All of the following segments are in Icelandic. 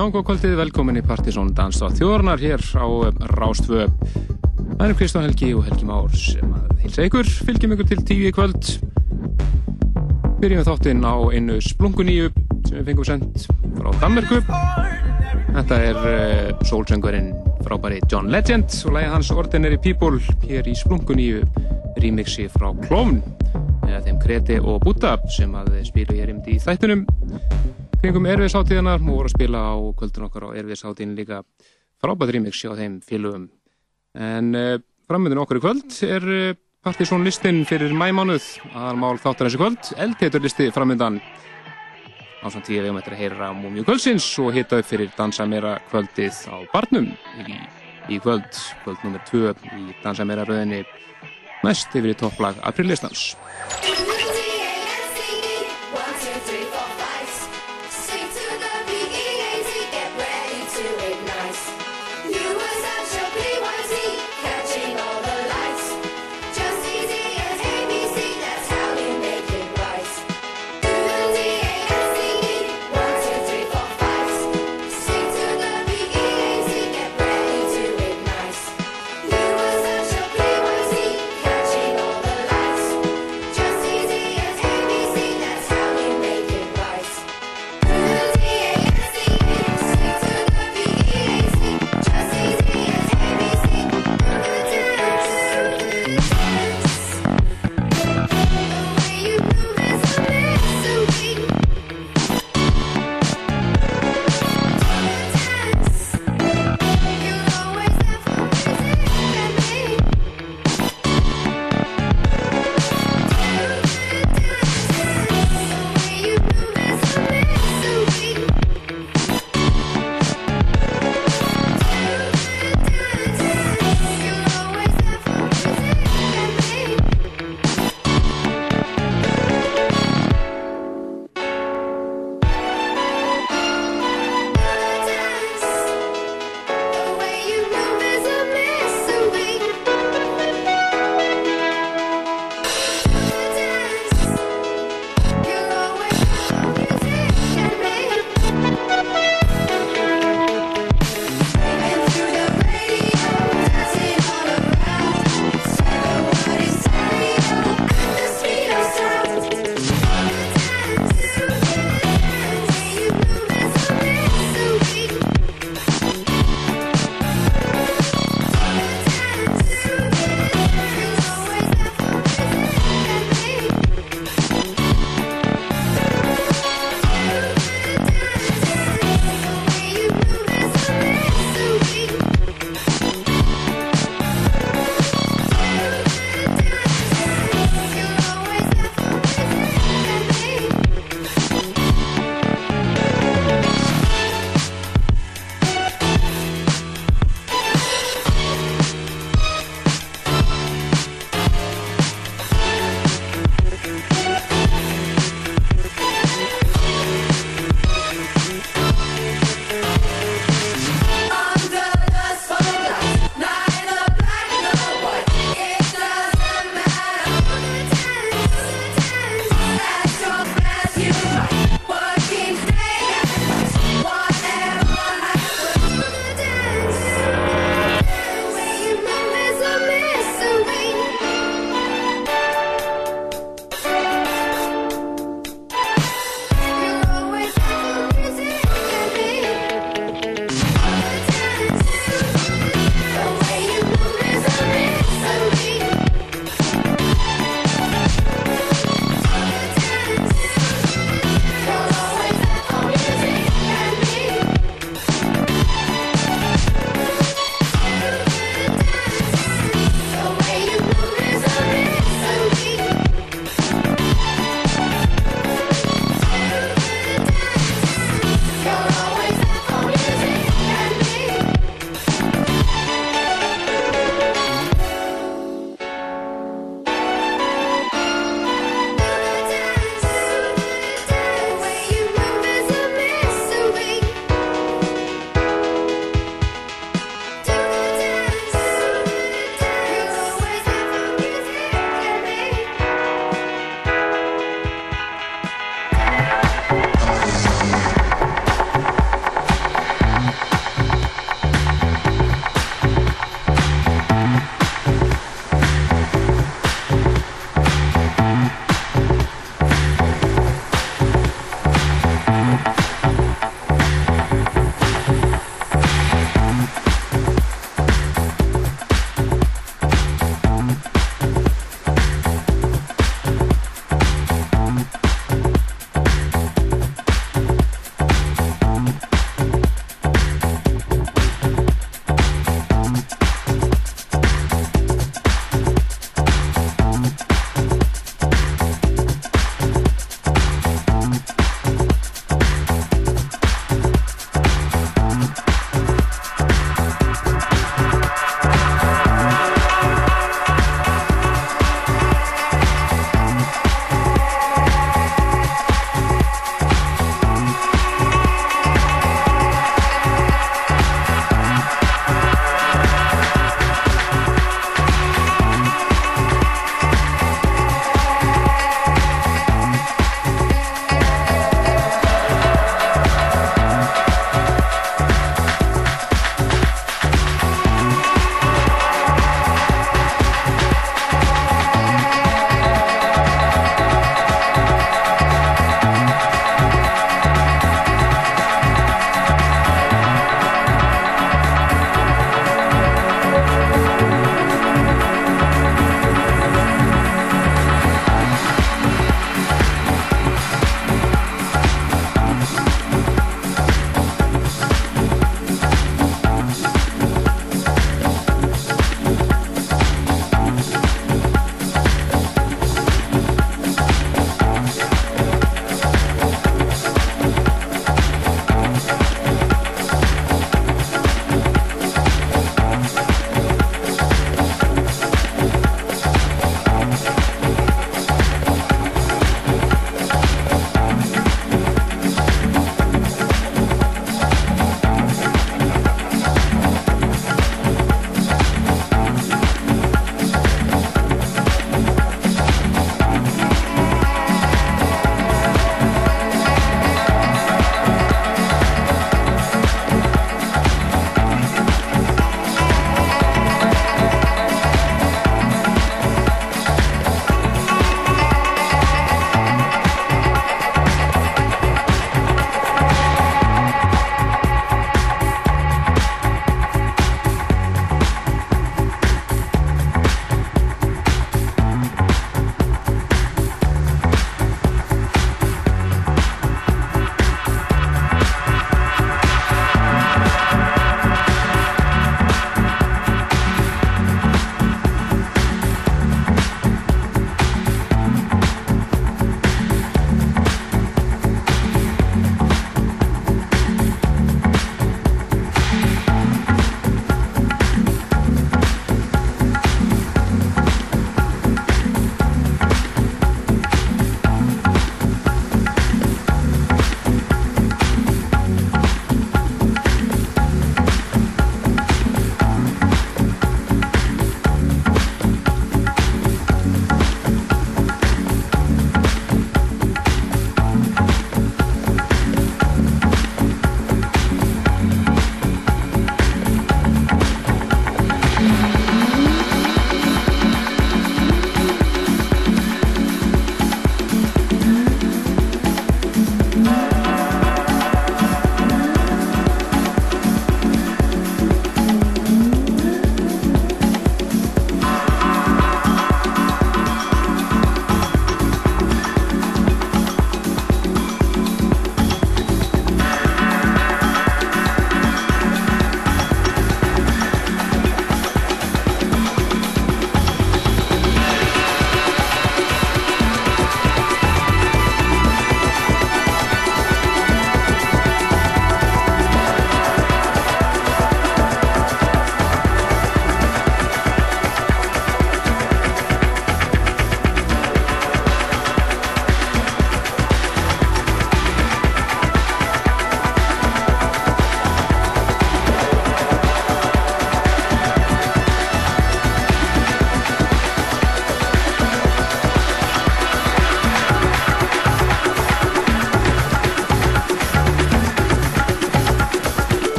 Já, góð kvöldið, velkomin í Partisón Danstáð Þjóðarnar hér á Rástvö. Það er Kristján Helgi og Helgi Már sem að hilsa ykkur, fylgjum ykkur til tíu í kvöld. Byrjum við þáttinn á einu splunguníu sem við fengum sendt frá Danmarku. Þetta er uh, sólsöngurinn frábæri John Legend og læði hans Ordinary People hér í splunguníu remixi frá Klófn eða þeim Kreti og Búta sem að spilu hér um því þættunum kringum erfiðsáttíðanar og voru að spila á kvöldun okkar á erfiðsáttíðin líka frábært remix á þeim félögum. En uh, framöndin okkar í kvöld er uh, Partisón listin fyrir mæmánuð aðalmál þáttar þessi kvöld eldheitur listi framöndan á samt tíu við um þetta að heyra múmjú kvöldsins og hita upp fyrir dansa meira kvöldið á barnum í, í kvöld, kvöld nr. 2 í dansa meira rauninni næst yfir í topplag apríllistans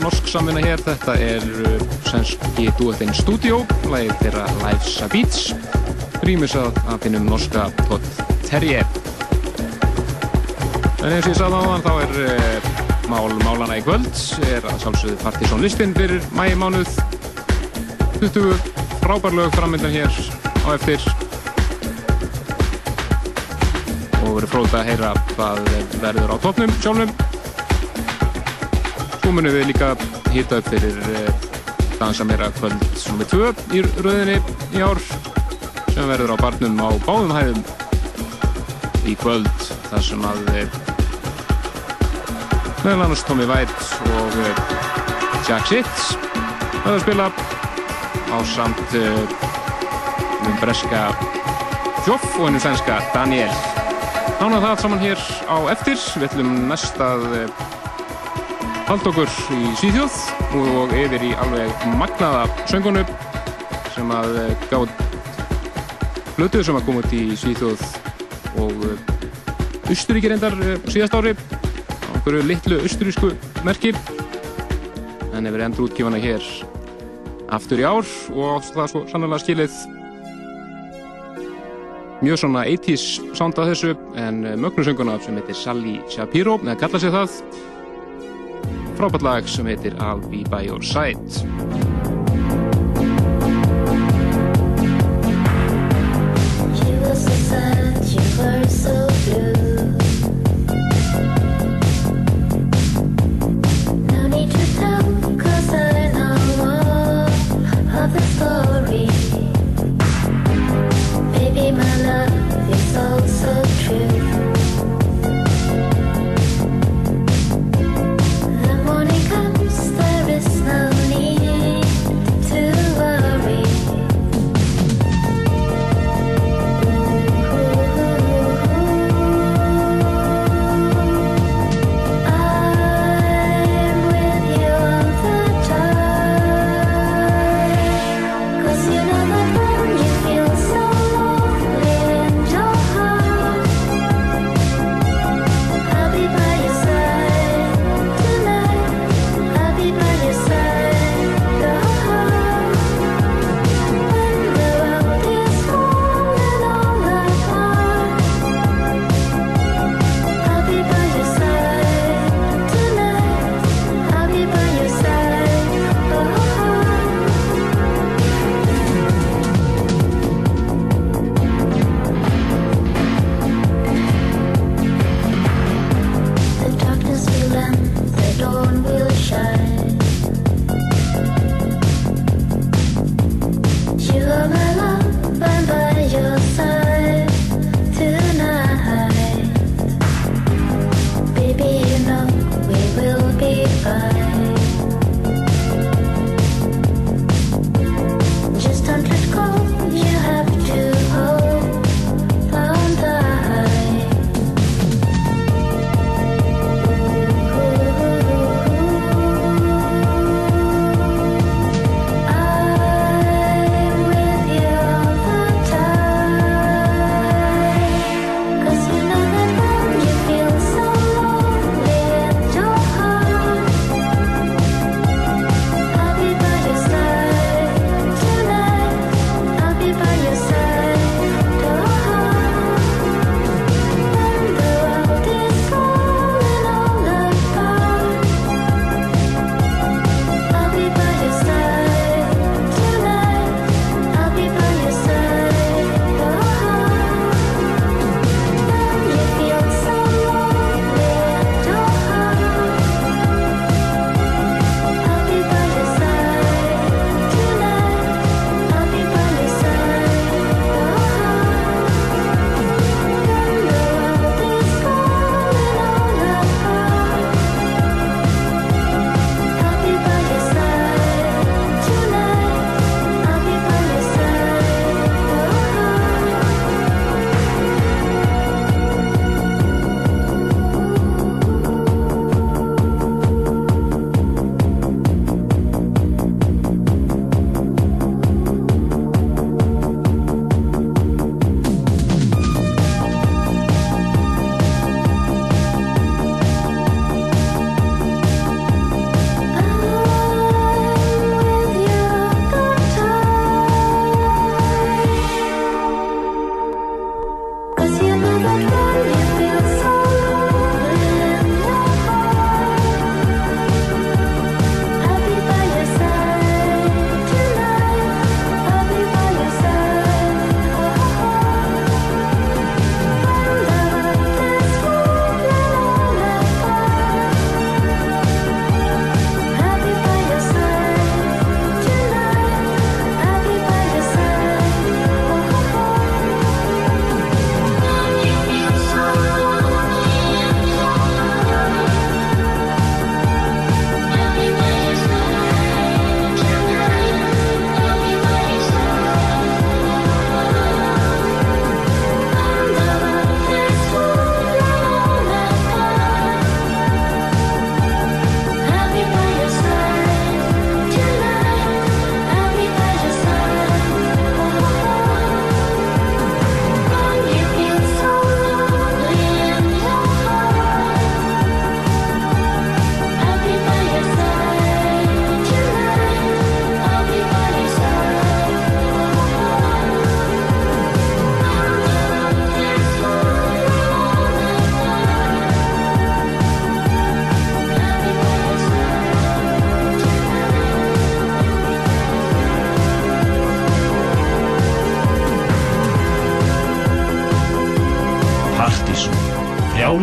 svensk-norsk samvinna hér. Þetta er uh, svenski duettinn Studio, lægir þeirra Life's a Beats, rýmisað að finnum norska Todd Terje. En eins og ég sagði á þann, þá er uh, mál málana í kvöld, er að sjálfsögðu Partiðsson listin fyrir mægimánuð. 20 frábærlög framöndan hér á eftir og verður fróðið að heyra hvað verður á toppnum sjálfnum. Svo munum við líka hýta upp fyrir eh, dansa meira kvöld nr. 2 í rauðinni í ár sem verður á barnum á báðum hæðum í kvöld þar sem að eh, meðal annars Tommy White og eh, Jack Sitz verður að spila á samt um breska Joff og hennu svenska Daniel. Nána það saman hér á eftir. Við ætlum næstað halda okkur í Svíþjóð og yfir í alveg magnaða söngunu sem að eh, gáð hlutuð sem að koma út í Svíþjóð og Östuríki eh, reyndar eh, síðast ári á einhverju litlu östurísku merkir en hefur endur útgifana hér aftur í ár og það er svo sannlega skilið. Mjög svona 80's sound að þessu en mögnusönguna sem heitir Sally Shapiro eða kalla sig það frábært lag sem heitir I'll Be By Your Side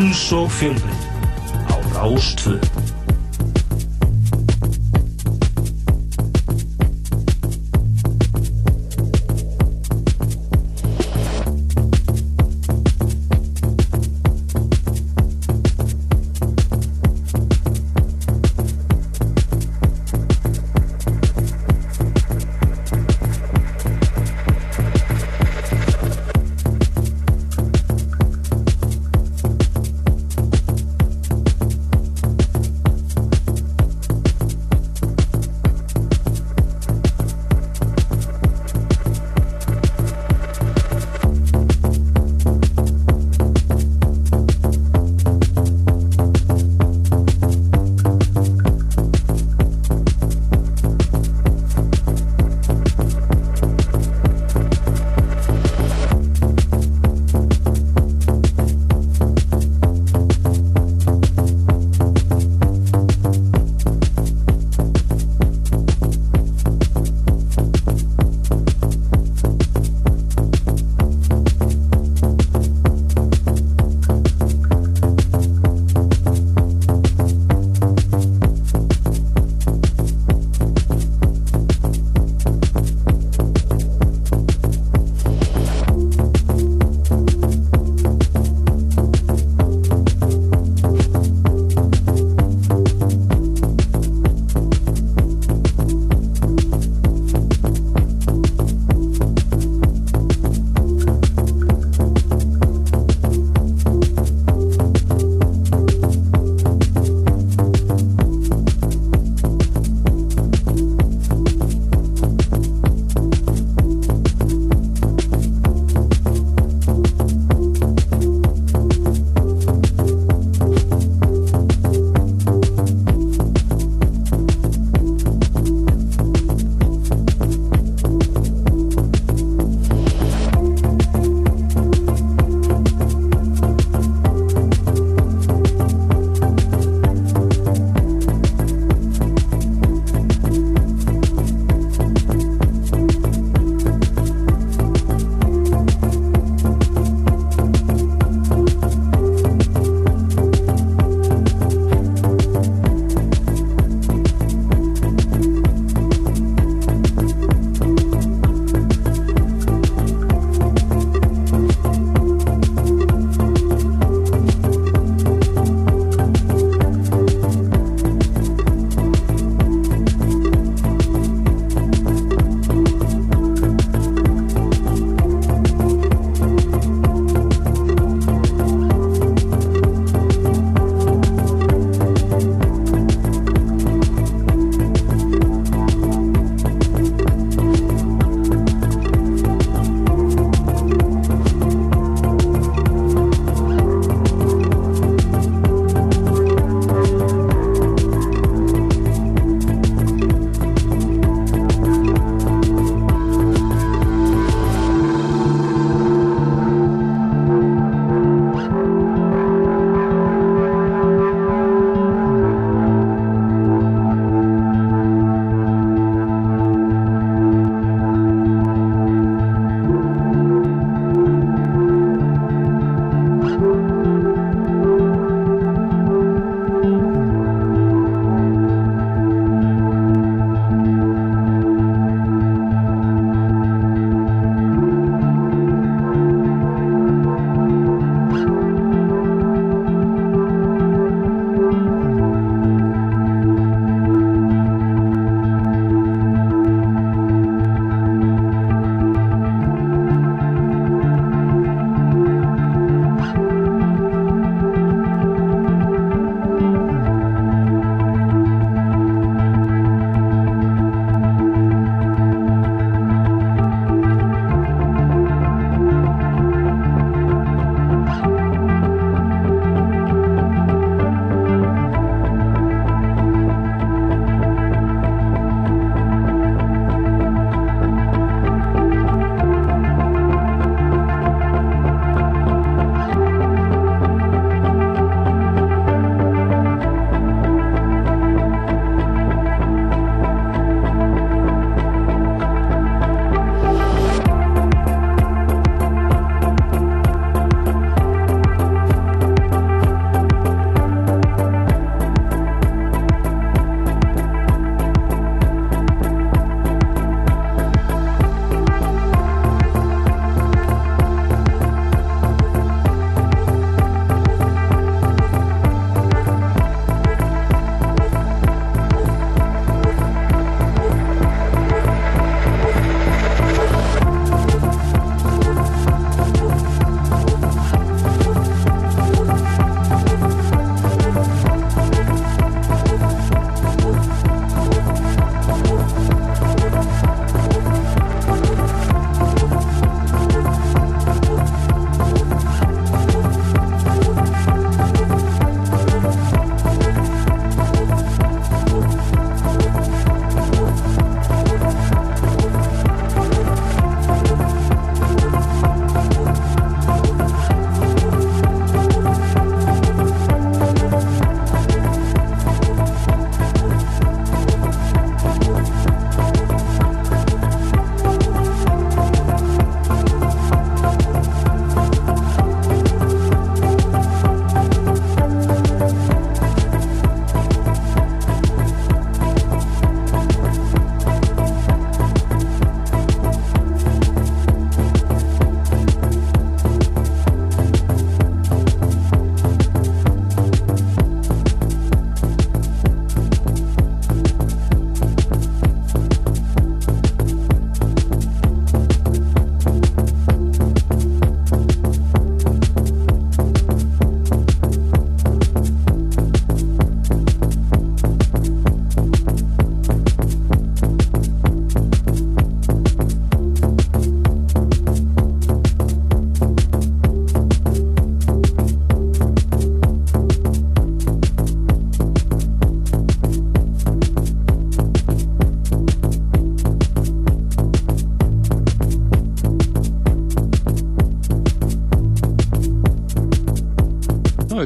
Frjáls og fjölbreytt á Rástföð.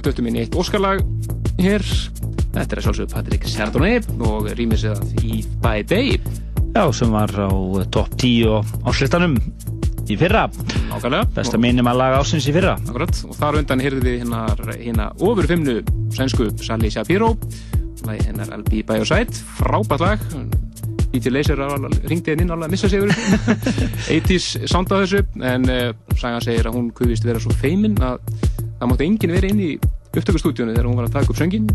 Við döttum inn í eitt óskarlag hér. Þetta er sjálfsögur Patrik Sardoni og rýmið sér að Eve by Day. Já, sem var á top 10 á slistanum í fyrra. Nákvæmlega. Besta minnum að laga ásins í fyrra. Akkurat. Og þar undan heyrðum við hérna, hérna ofur fimmnu sænsku Sally Shapiro. Lagi hennar your side. Frábært lag. DJ Laser ringdi henni inn alveg að missa sig yfir 80's sound af þessu en uh, Sagan segir að hún kuvist vera svo feiminn að það mátti enginn vera inn í upptökustúdíunum þegar hún var að taka upp söngin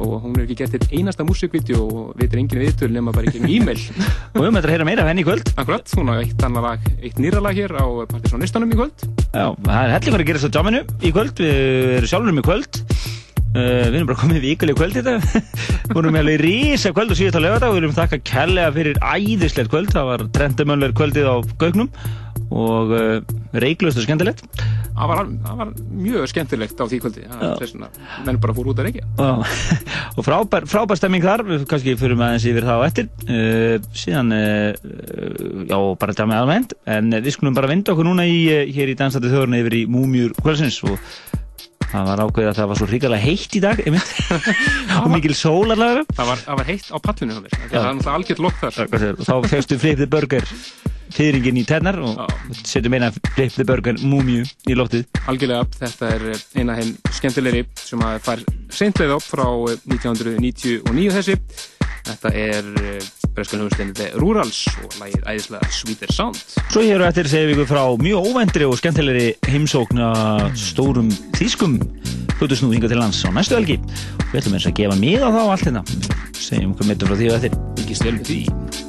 og hún er ekki gert eitt einasta músikvídeó og veitir enginn viðtöl nema bara ekki um e-mail. Og við þetta að heyra meira af henni í kvöld. Akkurat, hún har eitt, lag, eitt nýra lag hér á Partisánistanum í kvöld. Já, það er hellingar að gera þess á jamminu í kvöld. Við erum sjálfurum í kvöld. Uh, við erum bara komið vikuleg kvöld þetta. Við vorum alveg rísa kvöld og síðan að lögða og við viljum þakka kærlega fyrir æðislegt kvöld. Það var trendamönler kvöldið á Gaugnum. Og uh, reiklust og skemmtilegt. Það var, það var mjög skemmtilegt á því kvöldi menn bara fór út að reykja. Og frábær, frábær stemming þar kannski fyrir með aðeins yfir það á eftir. Uh, síðan já, bara það með aðvendt en við skulum bara vinda okkur núna í, hér í Dansættu þjóðurna yfir í Múmjur kvöldsins og það var ákveðið að það var svo hrigalega heitt í dag og mikil sólarlagur það var, var heitt á pallinu það er náttúrulega algjört lokk þar. Þá fegstu Flip the Burger fyrringin í tennar og setjum eina Flip the Burger múmiu í lóttið algjörlega, þetta er eina henn skemmtilegri sem að fær seintleið upp frá 1999 þessi þetta er breskan hljómsveitinu The Rurals og lægir æðislega Sweeter Sound. Svo hér og eftir segjum við ykkur frá mjög óvendri og skemmtilegri heimsókna stórum þýskum hlutusnúðinga til lands á næstu helgi. Við ætlum eins að gefa mig á þá allt hérna. Segjum okkur mittur frá því og eftir. Ekki stölu því.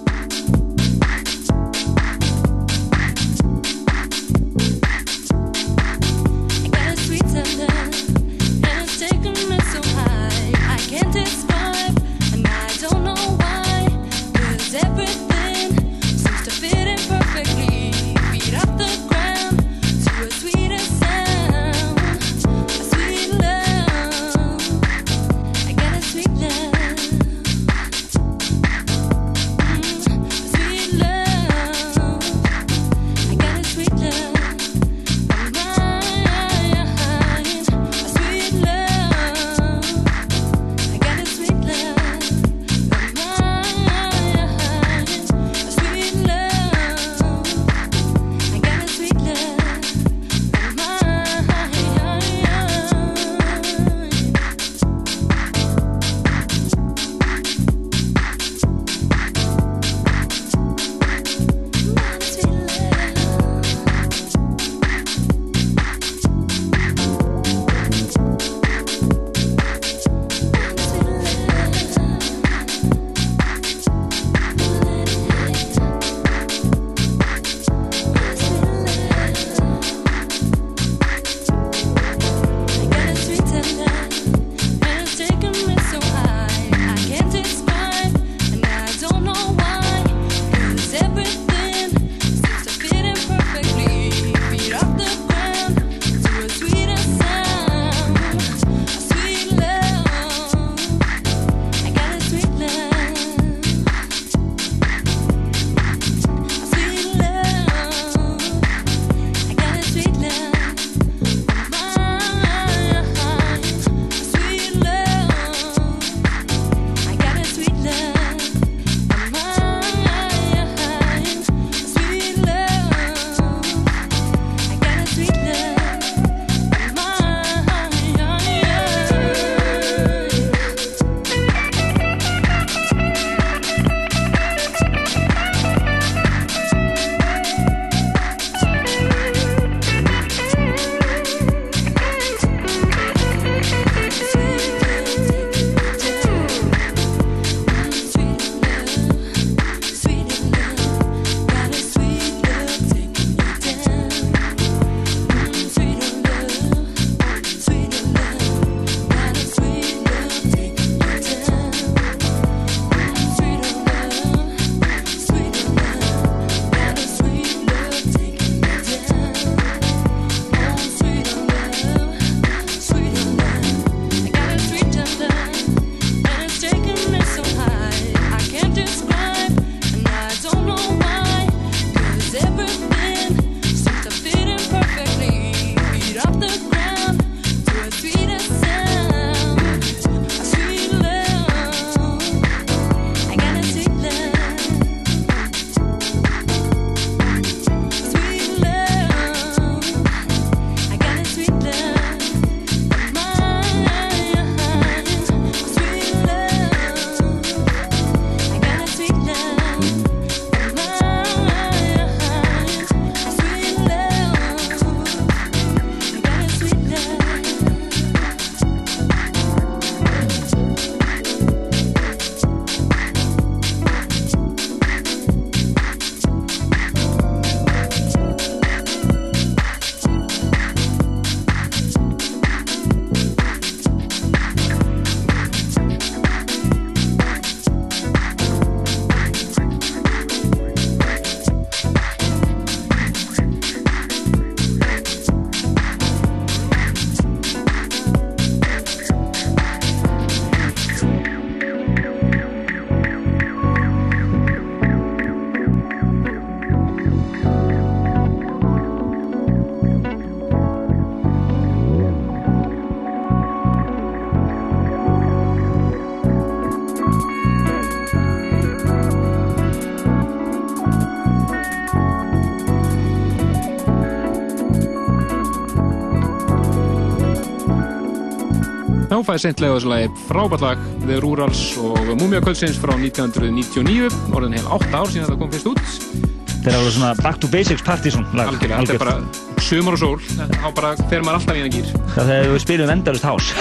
Er seintlega þessu lagi. Frábært lag. The Rurals og Múmia Kvöldsins frá 1999 orðin heil 8 ár síðan það kom fyrst út. Þetta er alveg svona back to basics partysón Algjörlega, þetta er bara sumar og sól. Þá bara fer maður alltaf í hann gýr Það er þegar við spilum Endarust House.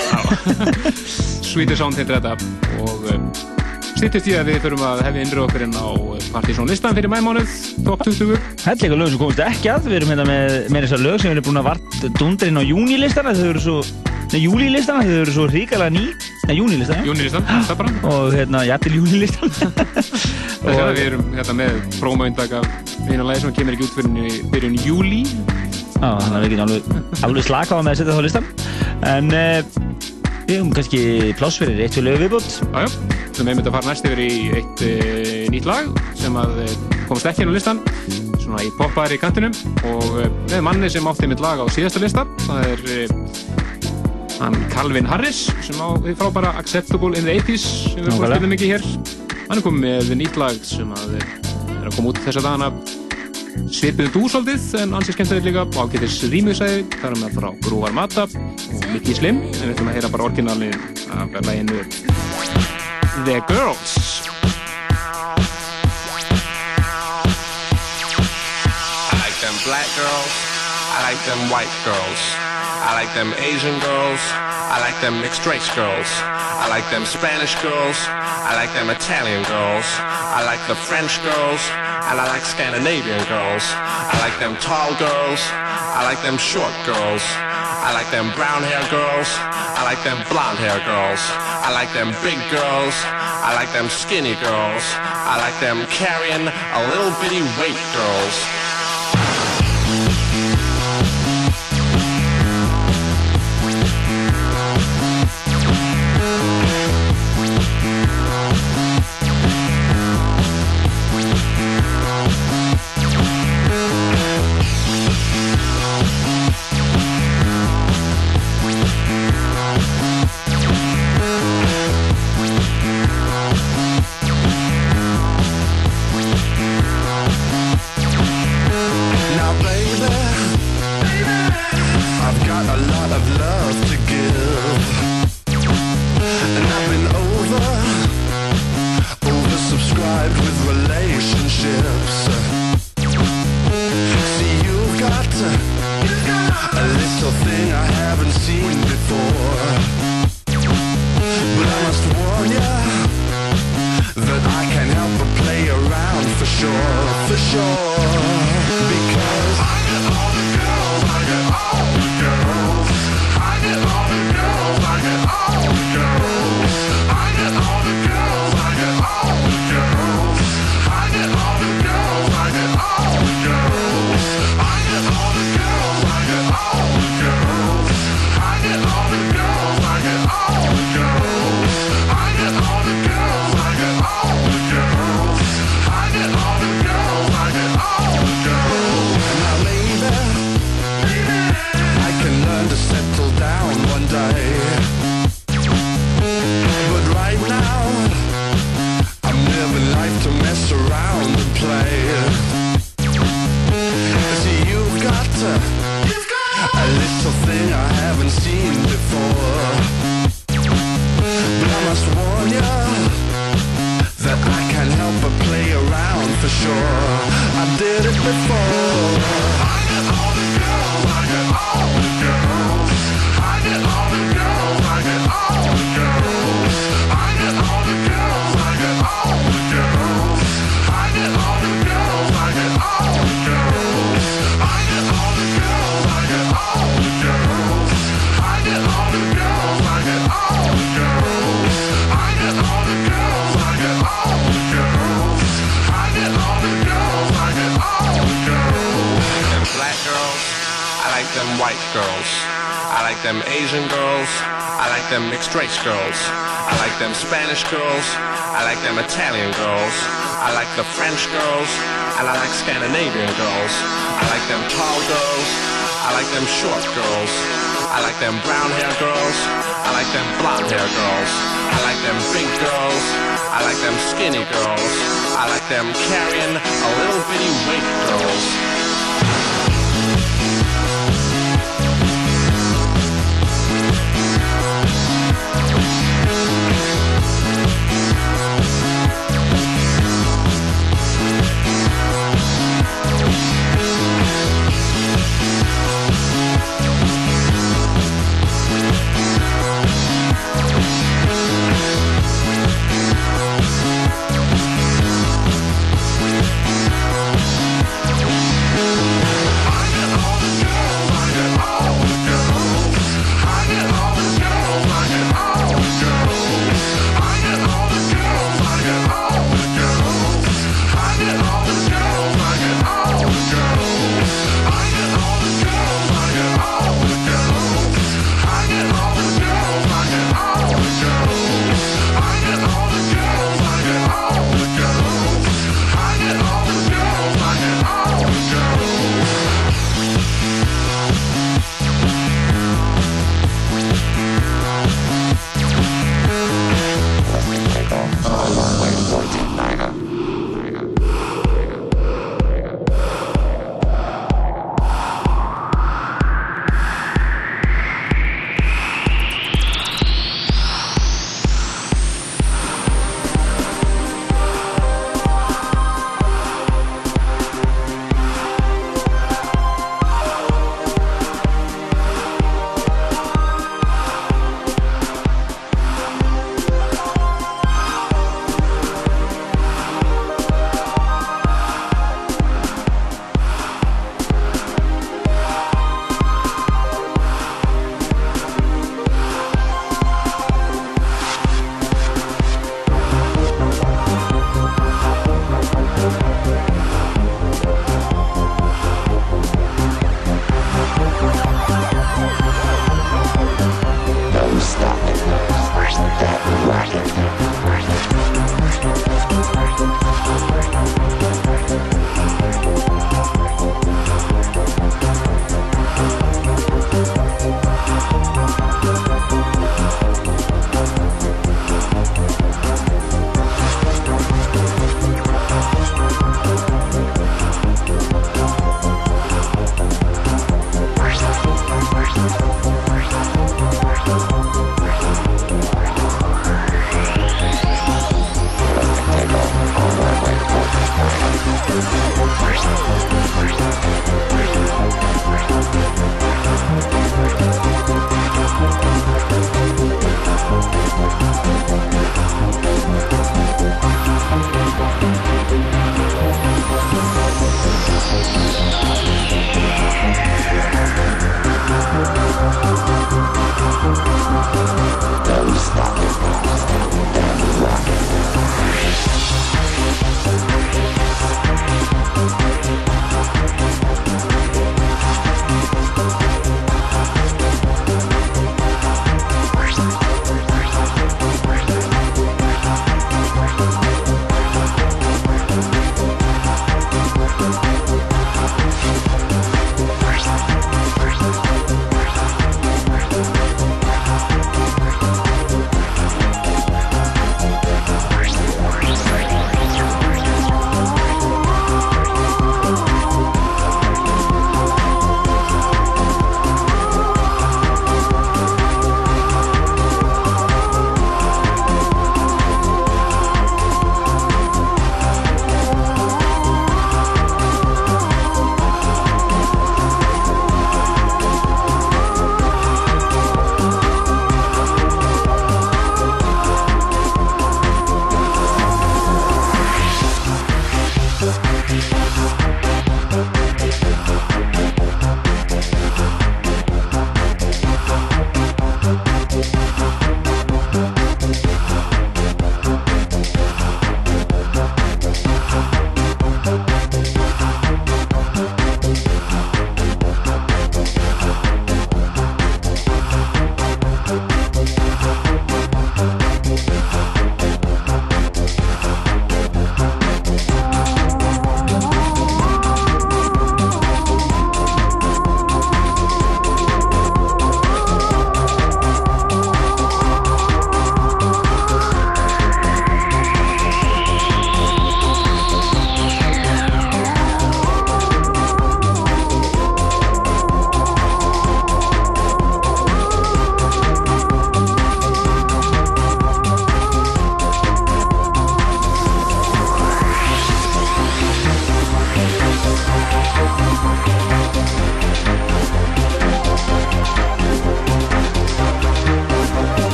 Sweeter Sound heitir þetta. Og um, stýttist ég að við þurfum að hefja innröð okkur inn á Partysón listan fyrir mæmánuð top 20 Hellega lög sem komist ekki að. Við erum hérna með, með þessar lög sem við erum búin að vart dundurinn á júnilistana þau eru svo Nei, júlilistana, þau eru svo ríkala ný. Nei, júnilistana Júnilistan, það bara Og hérna, jættil júnilistan Það er að við erum hérna með prómaundag af eina lagi sem kemur ekki út fyrir byrjun júli Já, þannig að við getum alveg, alveg slakaða með að setja það á listan En uh, við höfum kannski pláss fyrir eitt lögu viðbútt Jájá, við meðum þetta að fara næst yfir í eitt uh, nýtt lag sem að uh, komast ekki inn á listan svona í poppaðar í kantinum. Og með manni sem átti mitt lag á síðasta lista það er hann Calvin Harris sem á því frábæra Acceptable in the 80's sem við fórum að spila mikið hér. Hann er komið með nýtt lag sem að er að koma út þessa dagana. Svipuðu dúsaldið en ansið skemmtileg líka. Og ágættis rýmjögsæði það er með frá Grúvar Mata og Mickey Slim. En við ætlum að heyra bara orginalin af læginu The Girls. I like them black girls. I like them white girls I like them Asian girls. I like them mixed race girls. I like them Spanish girls. I like them Italian girls. I like the French girls. And I like Scandinavian girls. I like them tall girls. I like them short girls. I like them brown hair girls. I like them blonde hair girls. I like them big girls. I like them skinny girls. I like them carrying a little bitty weight girls. them carrying a little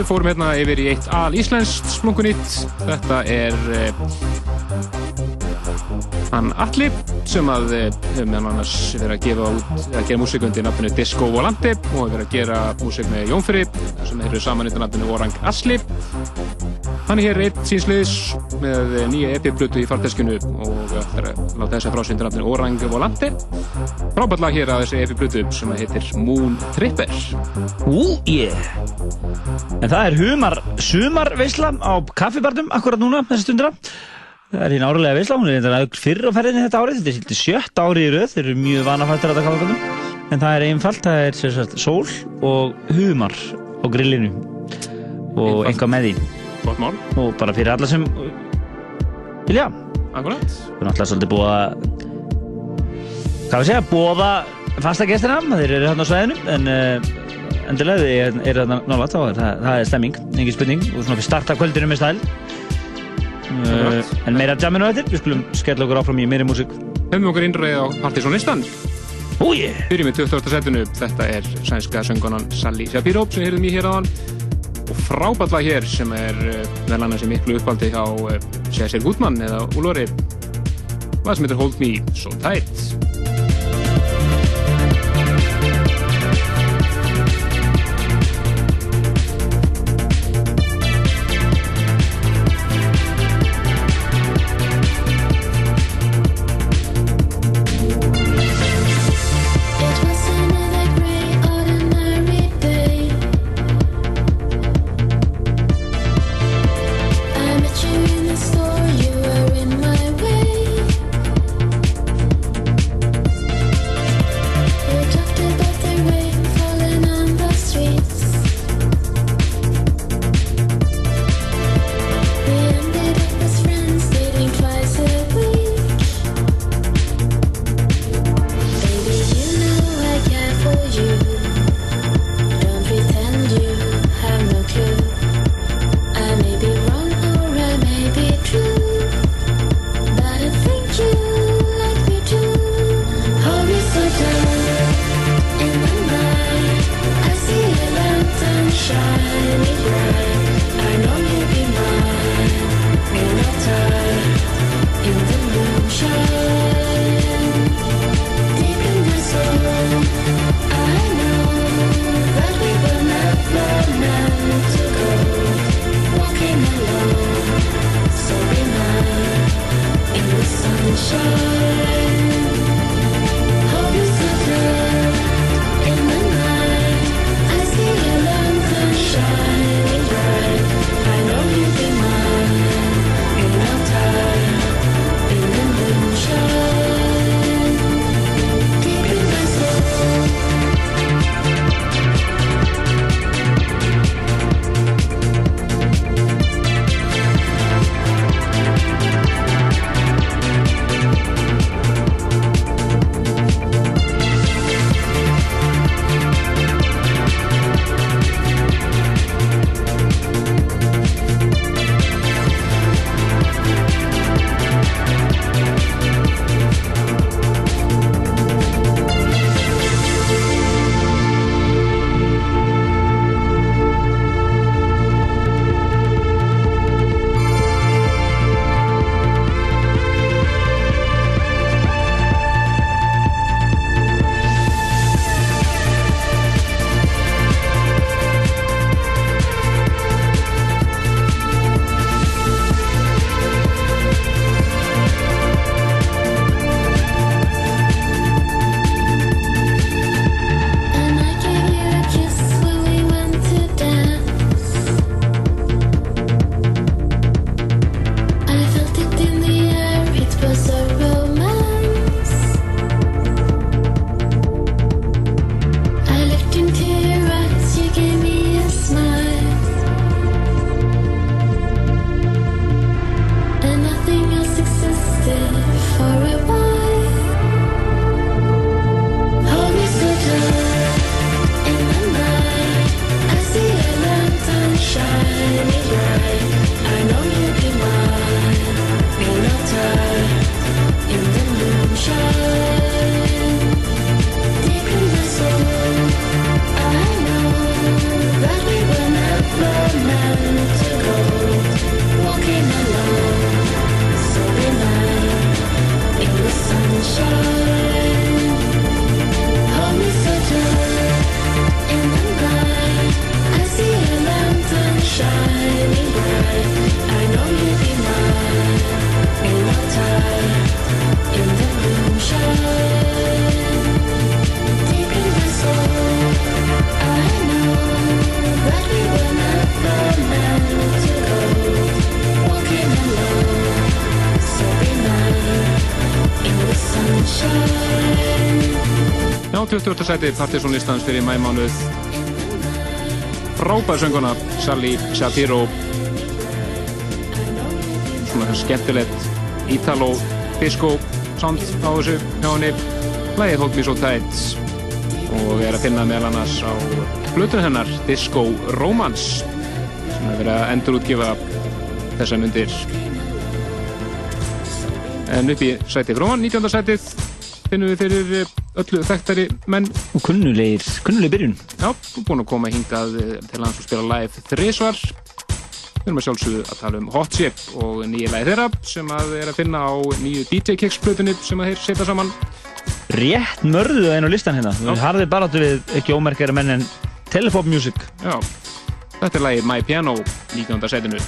við fórum hérna yfir í eitt al íslenskt splunkunýtt. Þetta er uh, hann Alli sem að eh, hefur meðan annars verið að gefa út, að gera músík undir nafninu Disco Volante og hefur verið að gera músík með Jónfri sem hefur saman undir nafninu Orang Asli. Hann er hér eitt sínsliðis með nýja epi-blutu í farteskinu og ætlar að láta þess að frásynda nafninu Orang Volante. Frábært lag hér að þessi epi-blutu sem heitir Moon Tripper. Ú, yeah. En það er humar, sumarveisla á kaffibarnum akkurat núna, þessi stundina. Það er hín árilega veisla, hún er eitthvað fyrr á ferðinni þetta árið, þetta er svolítið sjött árið í rauð, þeir eru mjög vanafættir að þetta kaffibarnum. En það er einfalt, það er sérstaklega sól og humar á grillinu og einhvað með því. Gott mál. Og bara fyrir alla sem vilja. Akkurat. Við erum alltaf svolítið búið að, hvað við segja, bóða fasta gestina, þeir eru hérna á svæðinu, en uh, endilega þið eru hérna nálægt, þá er það, það er stemming, engin spurning, og svona við starta kvöldinu með stæl. Uh, en meira jamminu eftir, við skulum skella okkur áfram í meiri músík. Hefum okkur innræðið á Partisonistan. Ó ég! Byrjum í 20. setinu. Þetta er sænska söngunan Sally Shapiro sem heyrðum í hér aðan. Og frábært lag hér sem er uh, meðal annars í miklu uppaldi á Cesar Gutmann eða Úlori. Hvað sem heitir Hold Me So Tight. 20. sæti partysónlistans fyrir mæmánuð frábær sönguna Sally Shapiro svona skemmtilegt Italo disco sound á þessu hjá henni lagið Hold Me So Tight og er að finna meðal annars á blötu hennar Disco Romance sem er verið að endurútgefa þessa myndir en upp í sæti fróman 19. sætið finnum við fyrir eh, öllu þekktari menn Og kunnulegir, kunnulegir byrjun. Já, búin að koma hingað eh, til hans og spila live þrísvar. Við erum að sjálfsögðu að tala um Hot Chip og nýja lagi þeirra sem að er að finna á nýju DJ Kicks plötunni sem að þeir setja saman. Rétt mörðu einn á listan hérna. Við harðið baráttu við ekki ómerkari menn en Telepop Music. Já, þetta er lagi My Piano 19. setinu.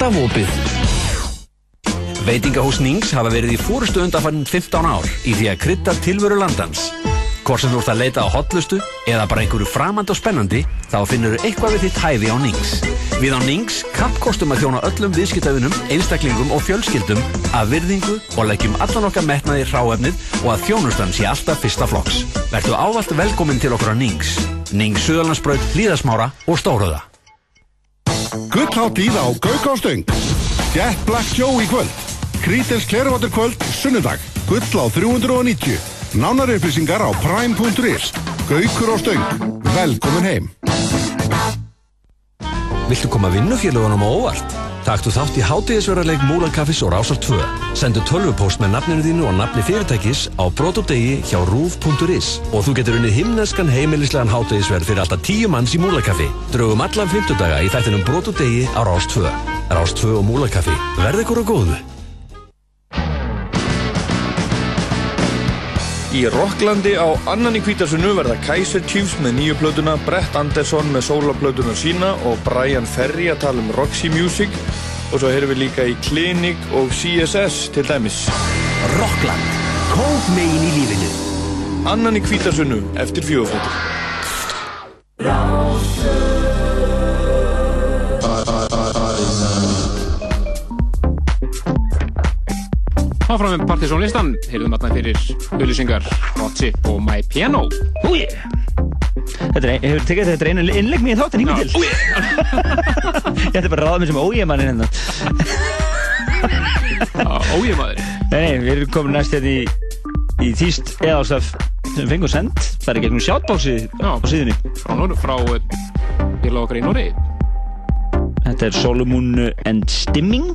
Alltaf opið. Veitingahús Nings hafa verið í fórustu undanfannin 15 ár í því að krydda tilveru landans. Hvort sem þú ert að leita á hotlustu eða bara einhverju framand og spennandi, þá finnur þú eitthvað við þitt hæfi á Nings. Við á Nings kappkostum að þjóna öllum viðskiptafinum, einstaklingum og fjölskyldum að virðingu og leggjum allan okkar metnaði í hráefnið og að þjónustan sé alltaf fyrsta flokks. Vertu ávallt velkominn til okkur á Nings. Nings Suðallandsbraut, Hlíðasmára og Stóröða. Gullháttíð á Gauk á Stöng Jet Black Show í kvöld. Krítils Klervatur kvöld, sunnudag. Gull á 390 Nánar upplýsingar á prime.is Gaukur á Stöng. Velkomin heim. Viltu koma vinnufélagunum á óvart? Taktu þátt í hátíðisverðarleik Múlakaffis og Rásar 2. Sendu tölvupóst með nafninu þínu og nafni fyrirtækis á brotudegi hjá rúf.is og þú getur unnið himneskan heimilislegan hátíðisverð fyrir alltaf 10 manns í Múlakaffi. Draugum allan 50 daga í þættinum brotudegi á Rás 2. Rás 2 og Múlakaffi. Verð ykkur á góðu. Í Rocklandi á annan í kvítasunnu verða Kaiser Chiefs með nýju plötuna, Brett Anderson með sólaplötuna sína og Brian Ferry að tala um Roxy Music og svo heyrum við líka í Clinic og CSS til dæmis. Rockland, kók megin í lífinu. Annan í kvítasunnu eftir fjóðfóttur. Áfram með Partizón listan, heyrðum þarna fyrir auðlýsingar, Hot Chip og My Piano. Úi! Þetta er, hefur tekið þetta er einu innlegg mér í þáttinn hingað til. Ég ætti bara að ráða mig sem ójæmannin hérna. Ójæmaður? Nei, nei, við erum komin næst hérna í, í þýst eðásaf sem við fengum sendt, bara gegnum shoutboxi á síðunni. Frá, Nor frá uh, félag okkar í Norri. Þetta er Solomon and Stimming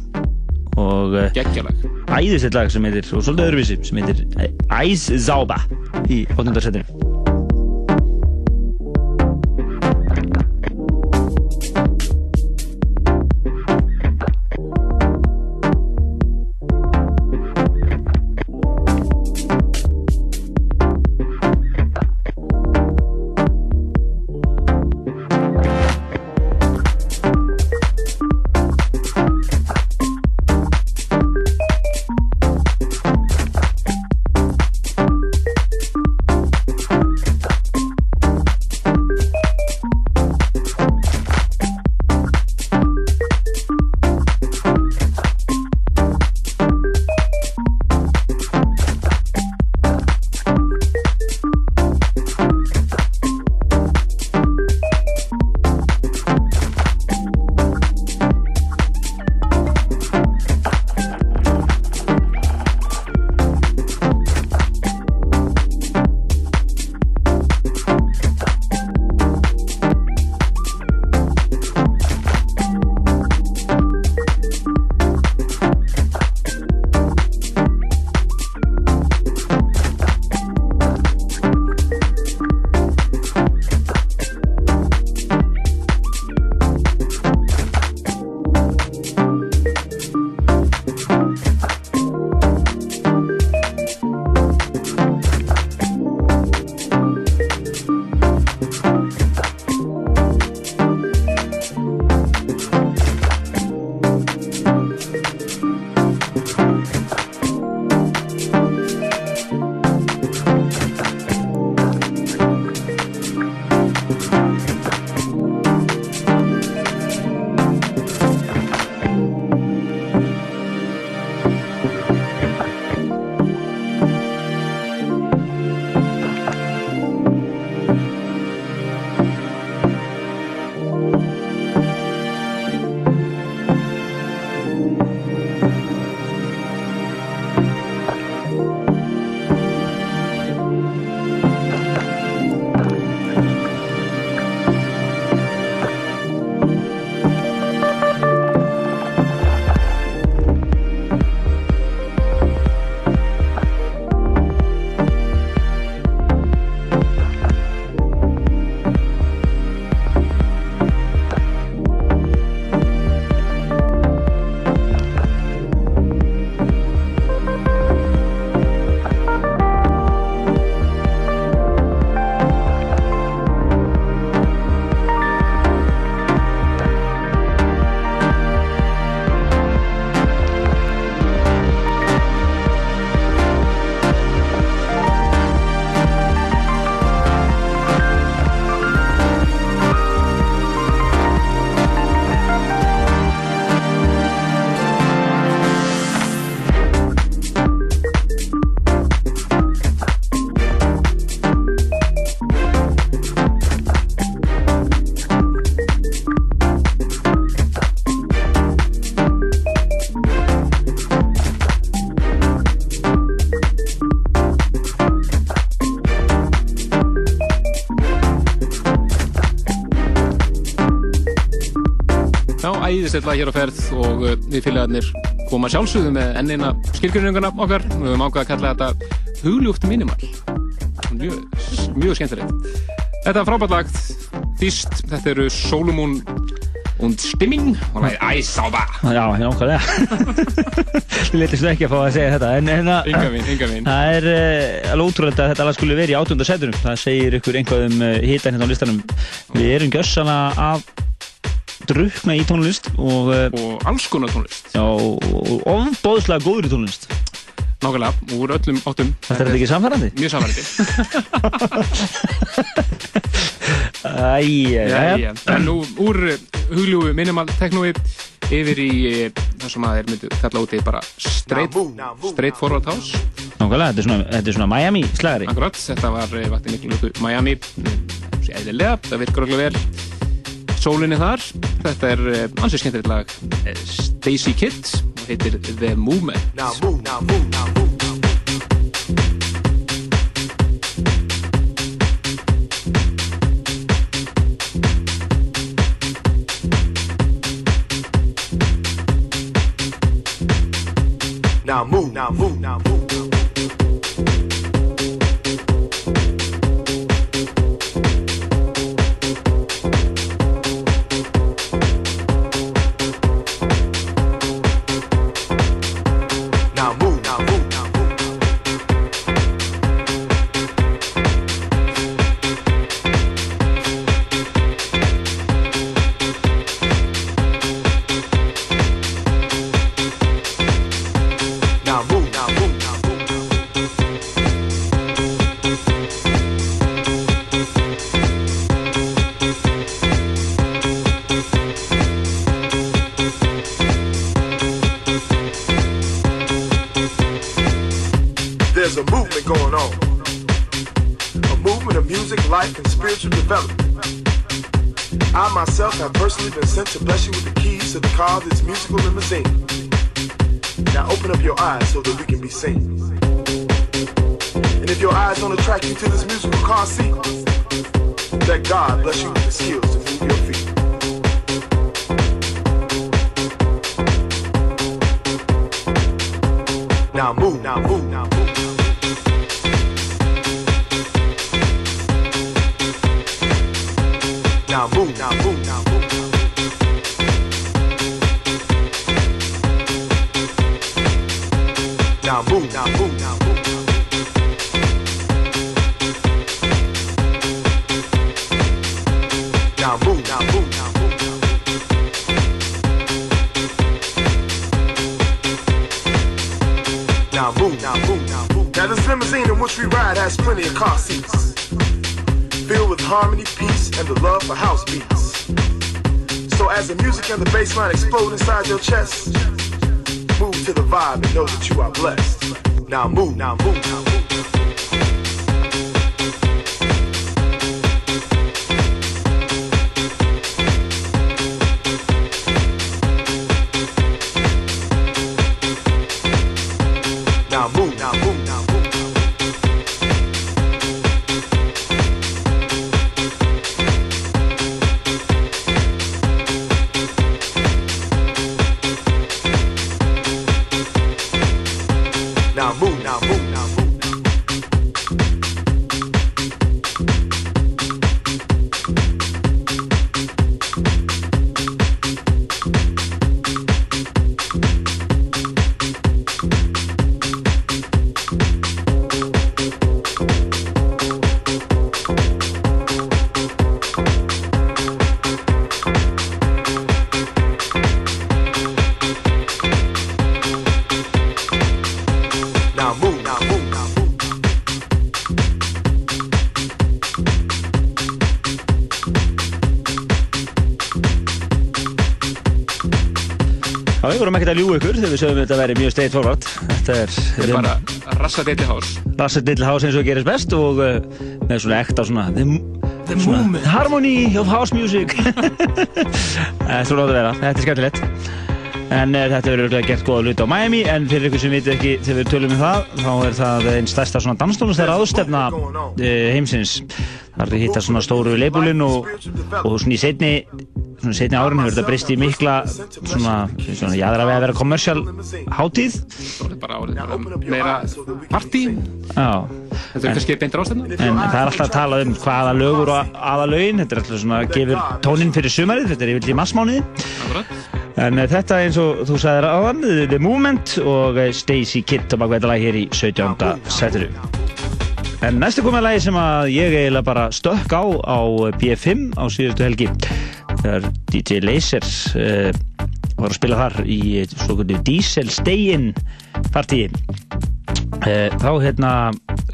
og uh, Geggjalag. æðislegt lag sem heitir, og svolítið öðruvísi, sem heitir Æs Zába í 8. setinu. Æðislegt lag hér á ferð og uh, við félagarnir koma sjálfsögðu með ennina skilgjörninguna okkar við höfum ákveð að kalla þetta hugljúft minimal mjög, mjög skemmtilegt Þetta er frábært lag Fyrst, þetta eru Solomon und Stimming og það er Æsába Já, hérna okkarlega. Við leytist ekki að fá að segja þetta, en, en að, Enga mín, enga mín það er uh, alveg ótrúlega að þetta lag skulle verið í átjönda setunum. Það segir ykkur einhvað um uh, hitan hérna á listanum. Við erum gjössana að drukna í tónlist og, uh, og alls konar tónlist. já, og ofbóðslega góður í tónlist. Nákvæmlega, úr öllum áttum. Þetta er þetta ekki samfærandi? Mjög samfærandi Æja, en nú úr hugljúfu minimal teknói yfir í eh, það sem að er myndi kalla úti bara straight, straight forward house. Nákvæmlega, þetta er svona, þetta er svona Miami slagari. Akkurat, þetta var eh, vakti miklu Miami eðlilega, það virkar okkur vel Sólinni þar Þetta er eh, ansið skemmtilegt lag eh, Stacy Kidd og heitir The Movement Now move, now move, now move, now move. Now move, now move, now move, now move. Now move, now move, now move. Now move, now move, now move. Now move, now move, now move, now move. Now move, now move, now. This limousine in which we ride has plenty of car seats, filled with harmony, and the love for house beats. So as the music and the bass line explode inside your chest, move to the vibe and know that you are blessed. Now move, now move, now move. Að ykkur þegar við sögum þetta væri mjög straight forward. Þetta er, Þetta er bara rassa deadly house Rasset Little House eins og gerist best og uh, með svona ekta svona the, The svona. Harmony of house music. Þetta er svona að vera, þetta er skemmtilegt. En uh, þetta verður örugglega gert góða hluti á Miami en fyrir ykkur sem vitið ekki þegar við tölum um það þá er það einn stærsta svona danstónlistar aðstefna uh, heimsins. Þar er hitta svona stóru leibulinn og, og svona í setni svona setni árin hefur þetta breyst í mikla svona, svona jáðra við að vera kommersial hátíð bara árið meira partí Þetta er kannski beint rástefna En það er alltaf að tala um hvaða lögur og aða lögin, þetta er alltaf svona að gefur tóninn fyrir sumarið, þetta er yfirlega í massmániði. En uh, þetta eins og þú sagðir áðan, The- The Movement og uh, Stacey Kidd á bakveita lag hér í 17. seturu. En næstu komið lagi sem að ég eiginlega bara stökk á á B5 á síðustu helgi. Þegar DJ Lasers uh, var að spila þar í svo kvöldu Diesel Stay-In partíi. Uh, þá hérna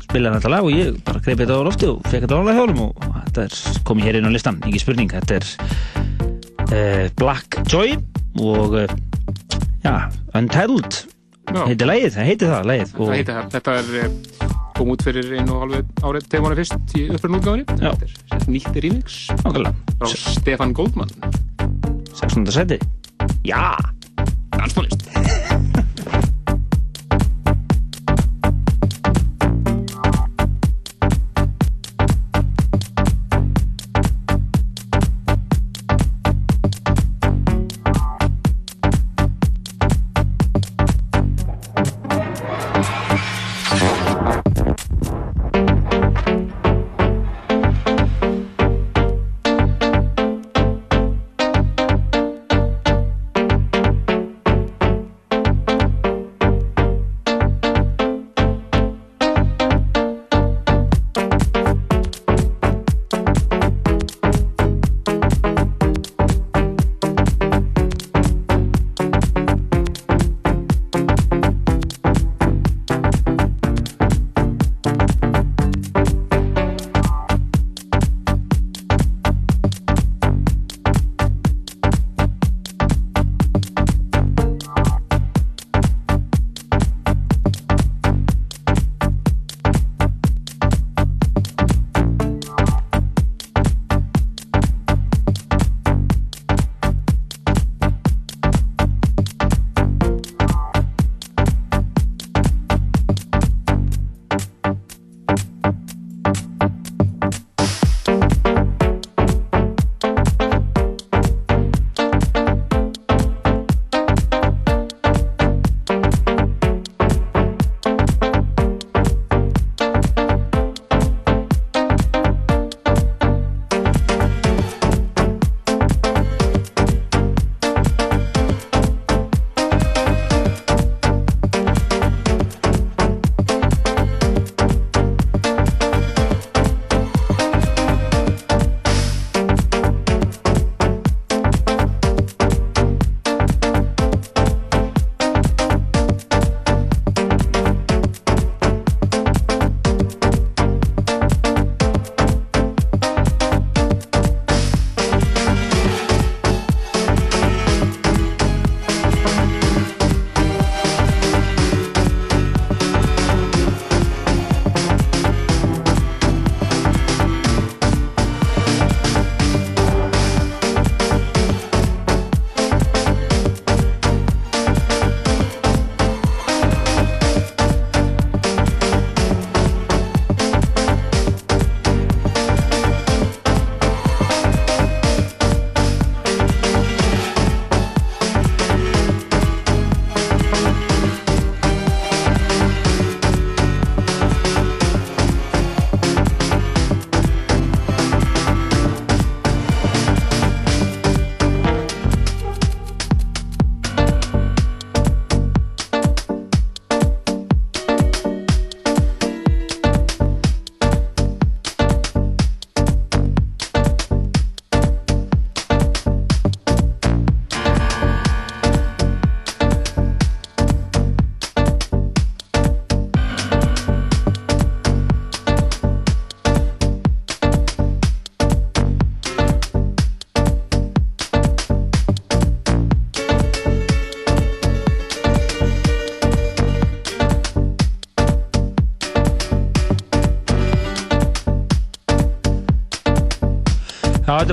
spilaði þetta lag og ég bara greip þetta á lofti og fekk þetta álega hjálum og þetta er komið hér inn á listan, ekki spurning þetta er Black Joy og já, Untitled heitir lagið, það heitir það lagið það. Þetta er eh, kom út fyrir einu og halvu árið tegum hann fyrst í er sagt nýtt remix. Frá Stefan Goldman. 16. seti Já Danstónlist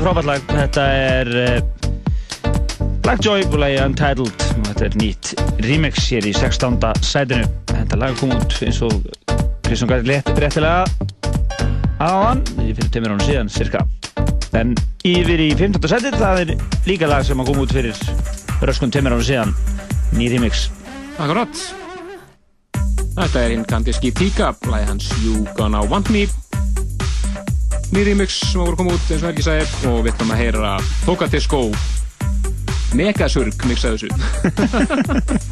frábært lag. Þetta er eh, Black Joy og lagi Untitled. Og þetta er nýtt remix hér í 16. sætinu. Þetta lag kom út eins og Kristján Garri réttilega á hann fyrir tömur ánum síðan cirka. En yfir í 15. sæti það er líka lag sem kom út fyrir röskun tömur ánum síðan. Ný remix. Akkurat. Þetta er hinn Kandiski Píka lagi hans You Gonna Want Me nýri mix sem voru komið út eins og Helgi sæði og við ætlum að heyra Tókatiskó Megasurg mixaðu þessu.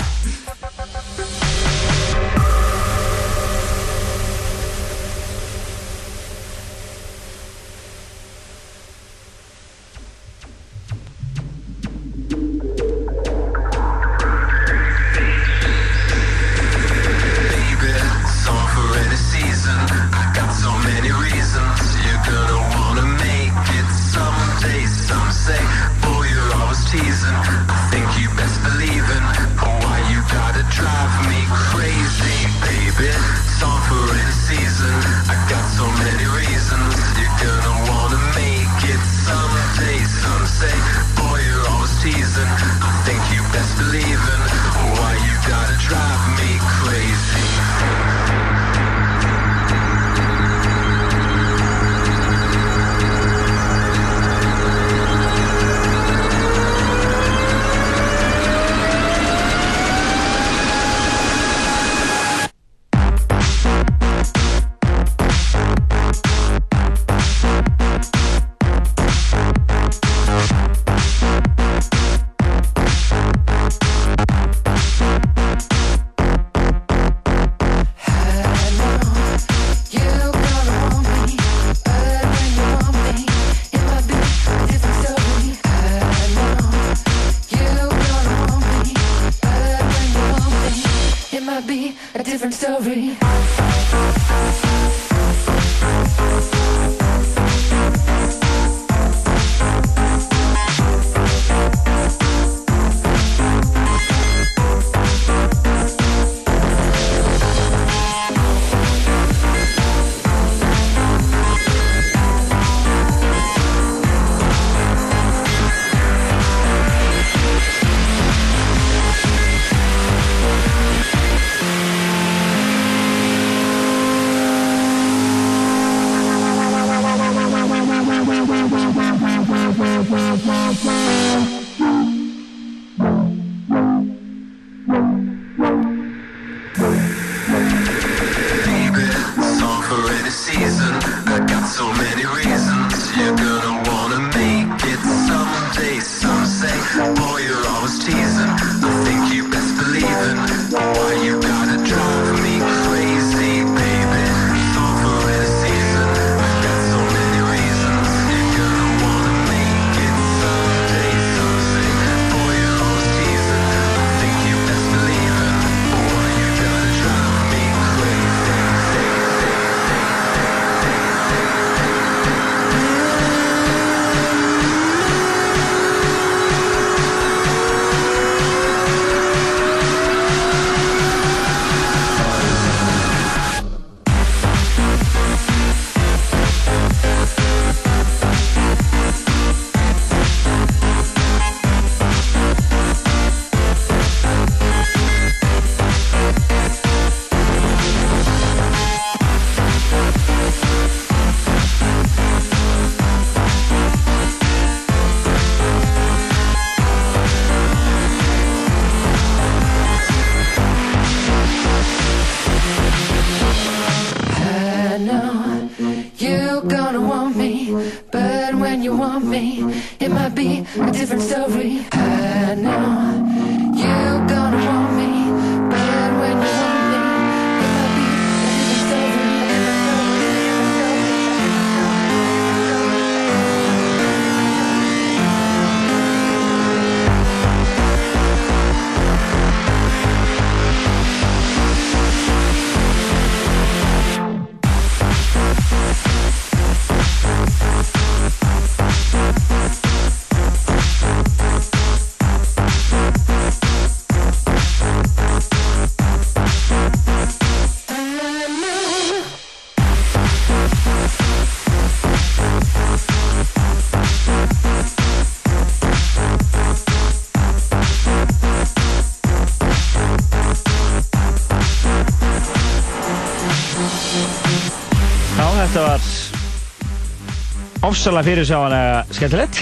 ofsalega fyrirsjáanlega skemmtilegt.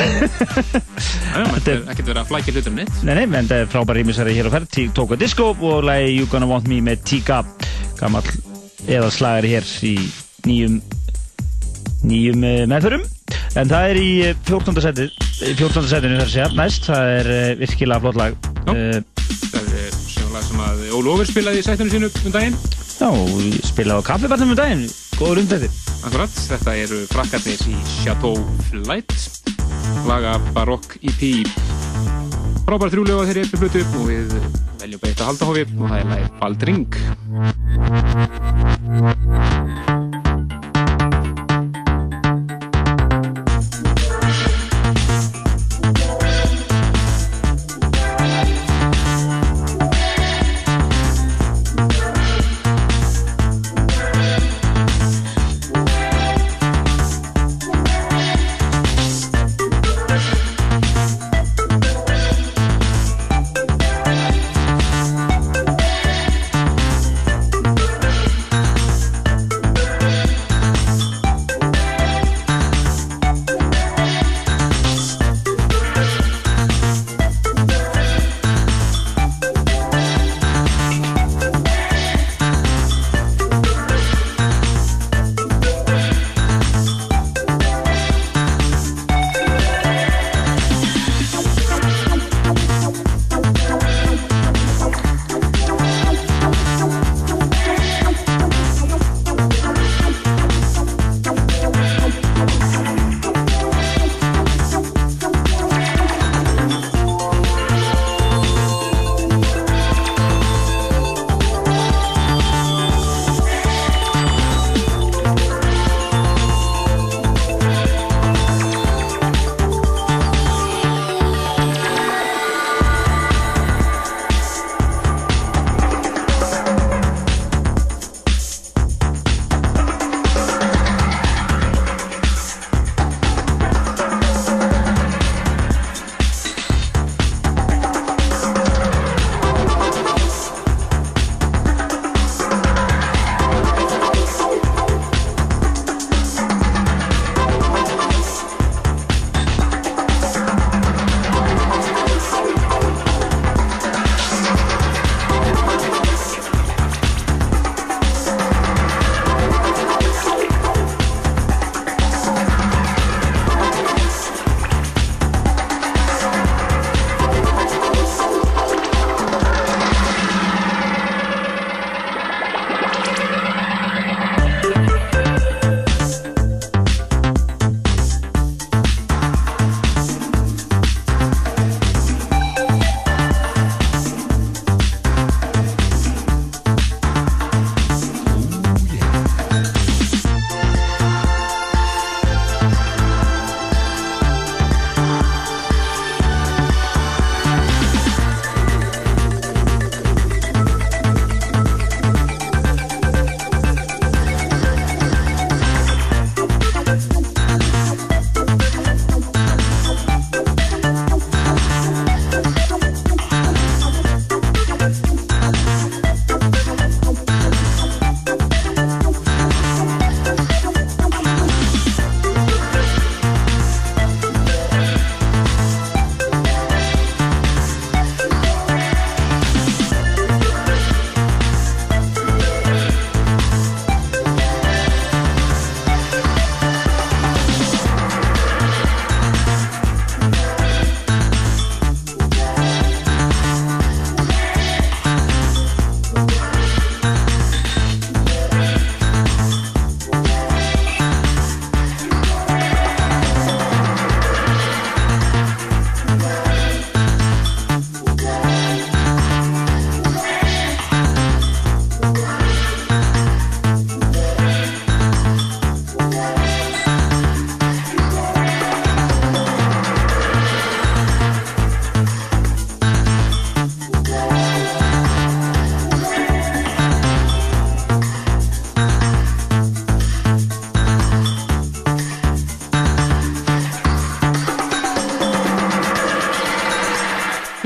Það er ekkert verið að flækja hlutum nitt Nei, nei, en það er frábær rýmisari hér á ferð. Tóka Disco og lagi You Gonna Want Me með Tíka gammal eða slagari hér í nýjum nýjum eh, meðförum. En það er í eh, 14. seti 14. setinu þar segja næst það er eh, virkilega flott lag. Uh, Það er sjónlag sem að Óli Óver spilaði í sættunum sínu um daginn. Já, spilaði á kaffibarnum um daginn. Góður umdættir Akkurat, þetta eru frakkarnir í Chateau Flight laga Baroque EP frábær þrjúlega þeirri uppi flutu og við veljum bara eitt að halda hófi og það er lagi Baldring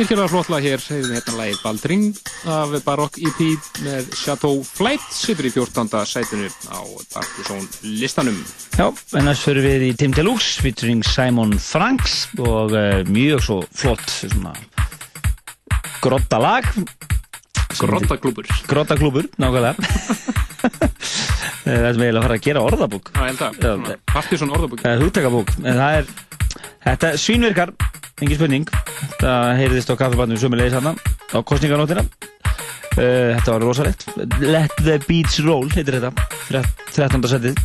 virkilega flott lag hér, hefðum hérna lagið Baldring af Barokk EP með Chateau Flight, sýtur í 14. sætinu á Barkisón listanum. Já, en þess fyrir við í Tim Deluxe, featuring Simon Franks og uh, mjög svo flott svona grotta lag. Grotta klúbur. Grotta klúbur, nákvæmlega. það sem ég vil að fara að gera orðabúk Partíson orðabúk Húttakabúk eh, Þetta er sínverkar, engin spurning Þetta heyrðist á kaffibarnum sumulegis hann hérna, á kostninganótina. Eh, þetta var rosalegt. Let the beach roll heitir þetta. 13. setið.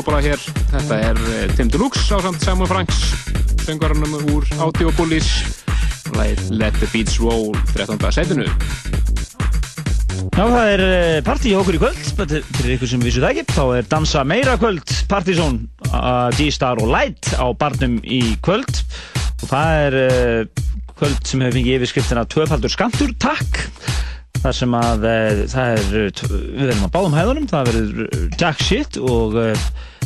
Eðalklúbala hér. Þetta er eh, Tim Deluxe á samt Simon Franks, söngvarunum úr Audio Bullies, læð Let the Beats Roll, 13. setinu. Já, það er eh, partí okkur í kvöld, fyrir ykkur sem vissu það ekki. Þá er dansa meira kvöld, Partizón, uh, G-Star og Light á barnum í kvöld. Og það er uh, kvöld sem hefur fengið yfirskriftina Tvöfaldur skamtur, takk. þar sem að eh, það er, við verðum að báðum hæðunum, það verður eh, Jack Shit og eh,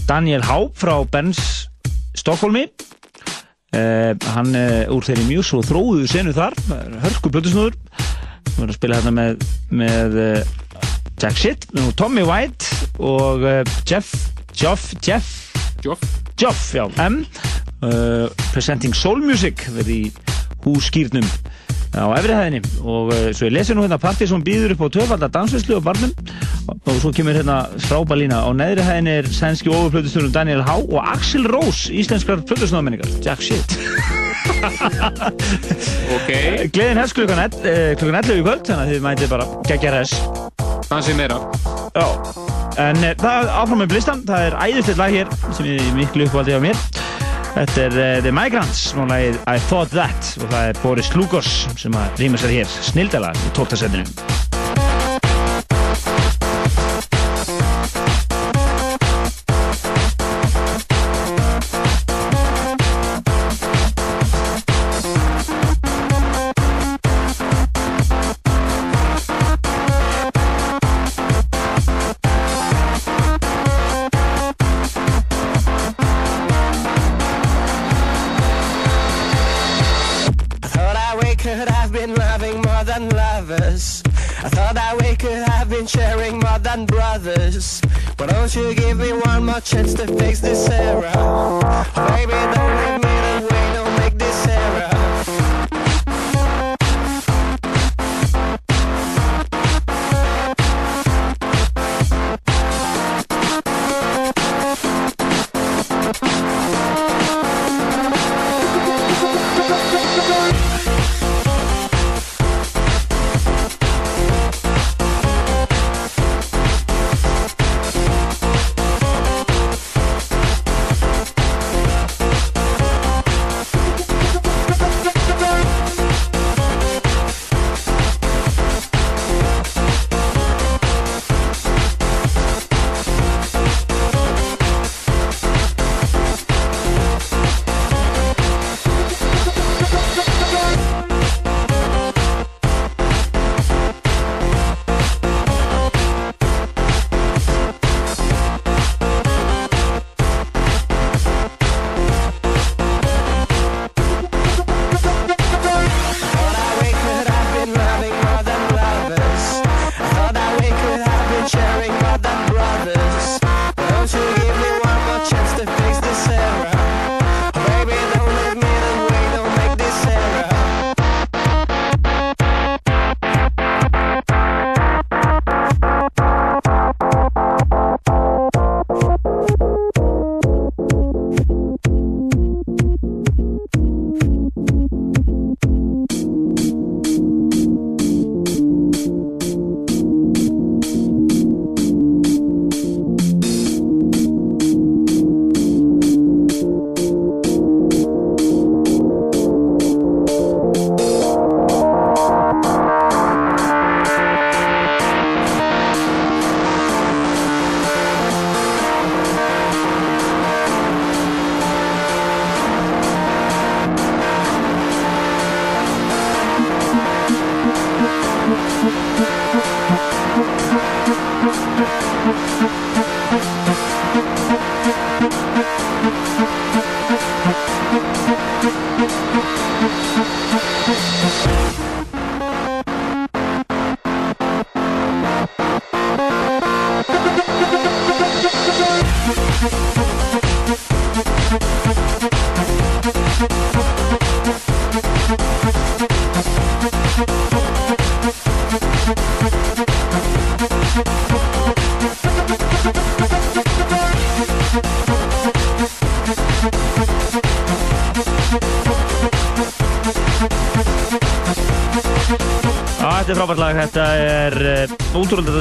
Daniel Há frá Berns Stokkólmi uh, hann er úr þeirri mjög svo þróuðu senu þar, hörku blötusnúður við verðum að spila hérna með, með uh, Jack Shit og Tommy White og Jeff Jeff Jeff. Joff, Joff já, M uh, Presenting Soul Music verði í húskýrnum á efri hæðinni. Og uh, svo ég lesi nú hérna partí sem býður upp á töfaldar dansveislu og barnum. og, og svo kemur hérna frábælína á neðri hæðinni er sænski ofurplötustunum Daniel Há og Axel Rose, íslenskar plötusnöðamenningar Jack Shit. Ok. Gleðin hefst klukkan, ell- eh, klukkan 11 í kvöld þannig að þið mætið bara gegja res. Dansi meira. Já, en e, það áfram með listan, það er æðislegt lag hér sem ég er miklu uppvaldi á mér. Þetta er uh, The Migrants og lagið I Thought That og það er Boris Lugos sem að rýma sér hér. Snildalag í 12.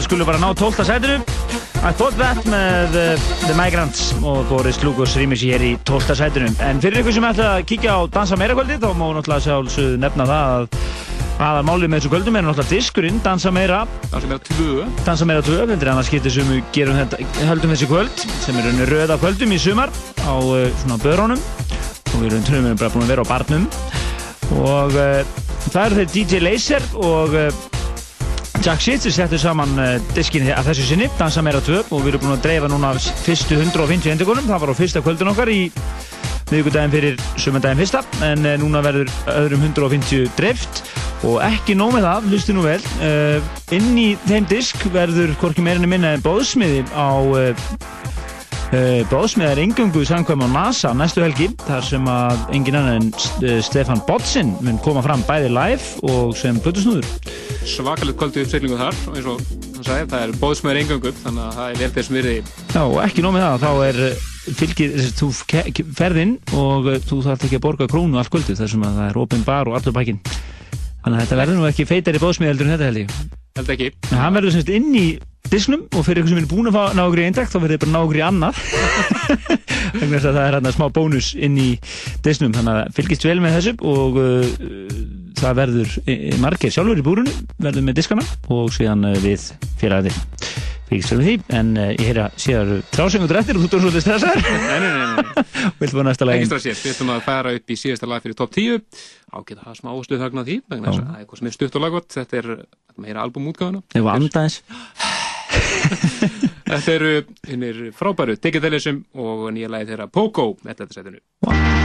þetta skulle bara ná 12. sætinu I Thought That með uh, The Migrants og Boris Lugos rýmir sér hér í 12. sætinu en fyrir ykkur sem ætla að kíkja á Dansa meira kvöldi þá má náttúrulega sjálfsög nefna það að aða málið með þessu kvöldum er náttúrulega diskurinn Dansa meira Dansa meira 2 Dansa meira 2, þetta er annars skiptið sem við gerum þetta höldum þessi kvöld sem er raunir röða kvöldum í sumar á uh, svona börunum og við erum tröfum bara búin að vera á barnum og uh, það eru þeir DJ Laser og Jack Shitzer settu saman uh, diskin að þessu sinni, Dansa meira 2 og við erum búin að dreifa núna fyrstu 150 endegunum, það var á fyrsta kvöldun okkar í miðugudaginn fyrir sumandaginn fyrsta en uh, núna verður öðrum 150 dreift. Og ekki nóg með það, hlustu nú vel uh, inn í þeim disk verður hvorki meirinni minna en bóðsmiði á Bóðsmiðar yngöngu samkvæm á NASA næstu helgi þar sem að engin annan en Stefan Botsin mun koma fram bæði live og sem blötusnúður Svakalegt kvöldu uppseglingu þar og eins og hann sagði það er bóðsmöður engangum þannig að það er vel þess virði. Já ekki nóg með það þá er uh, fylgir þú ferðinn og uh, þú þarf ekki að borga krónu allt kvöldu þar sem að það er open bar og allur bækinn þannig að þetta verður nú ekki feitari bóðsmið heldur en þetta held ég. Held ekki. En hann verður semst inn í disknum og fyrir ykkur sem er búin að fá nágri í eindakt þá verður þið bara nágri í annað þannig að það er hérna smá bónus inn í disknum þannig að fylgist vel með þessu og uh, það verður uh, margir sjálfur í búrunu verður með diskana og síðan uh, við félagarnir fylgist vel með því. En uh, ég heyra síðar trásöngur eftir og þú tóður svolítið stressaður. Nei, nei, nei, Ekki stressið, við ætlum að fara upp í síðasta lag fyrir top 10 ágæta það smá ósluð þagna því að það er eitthvað sem er stutt og laggott. Þetta er, meira albumútgáðuna Þetta eru hinnir frábæru Digitalism og nýja lagi þeirra Pogo þetta er setinu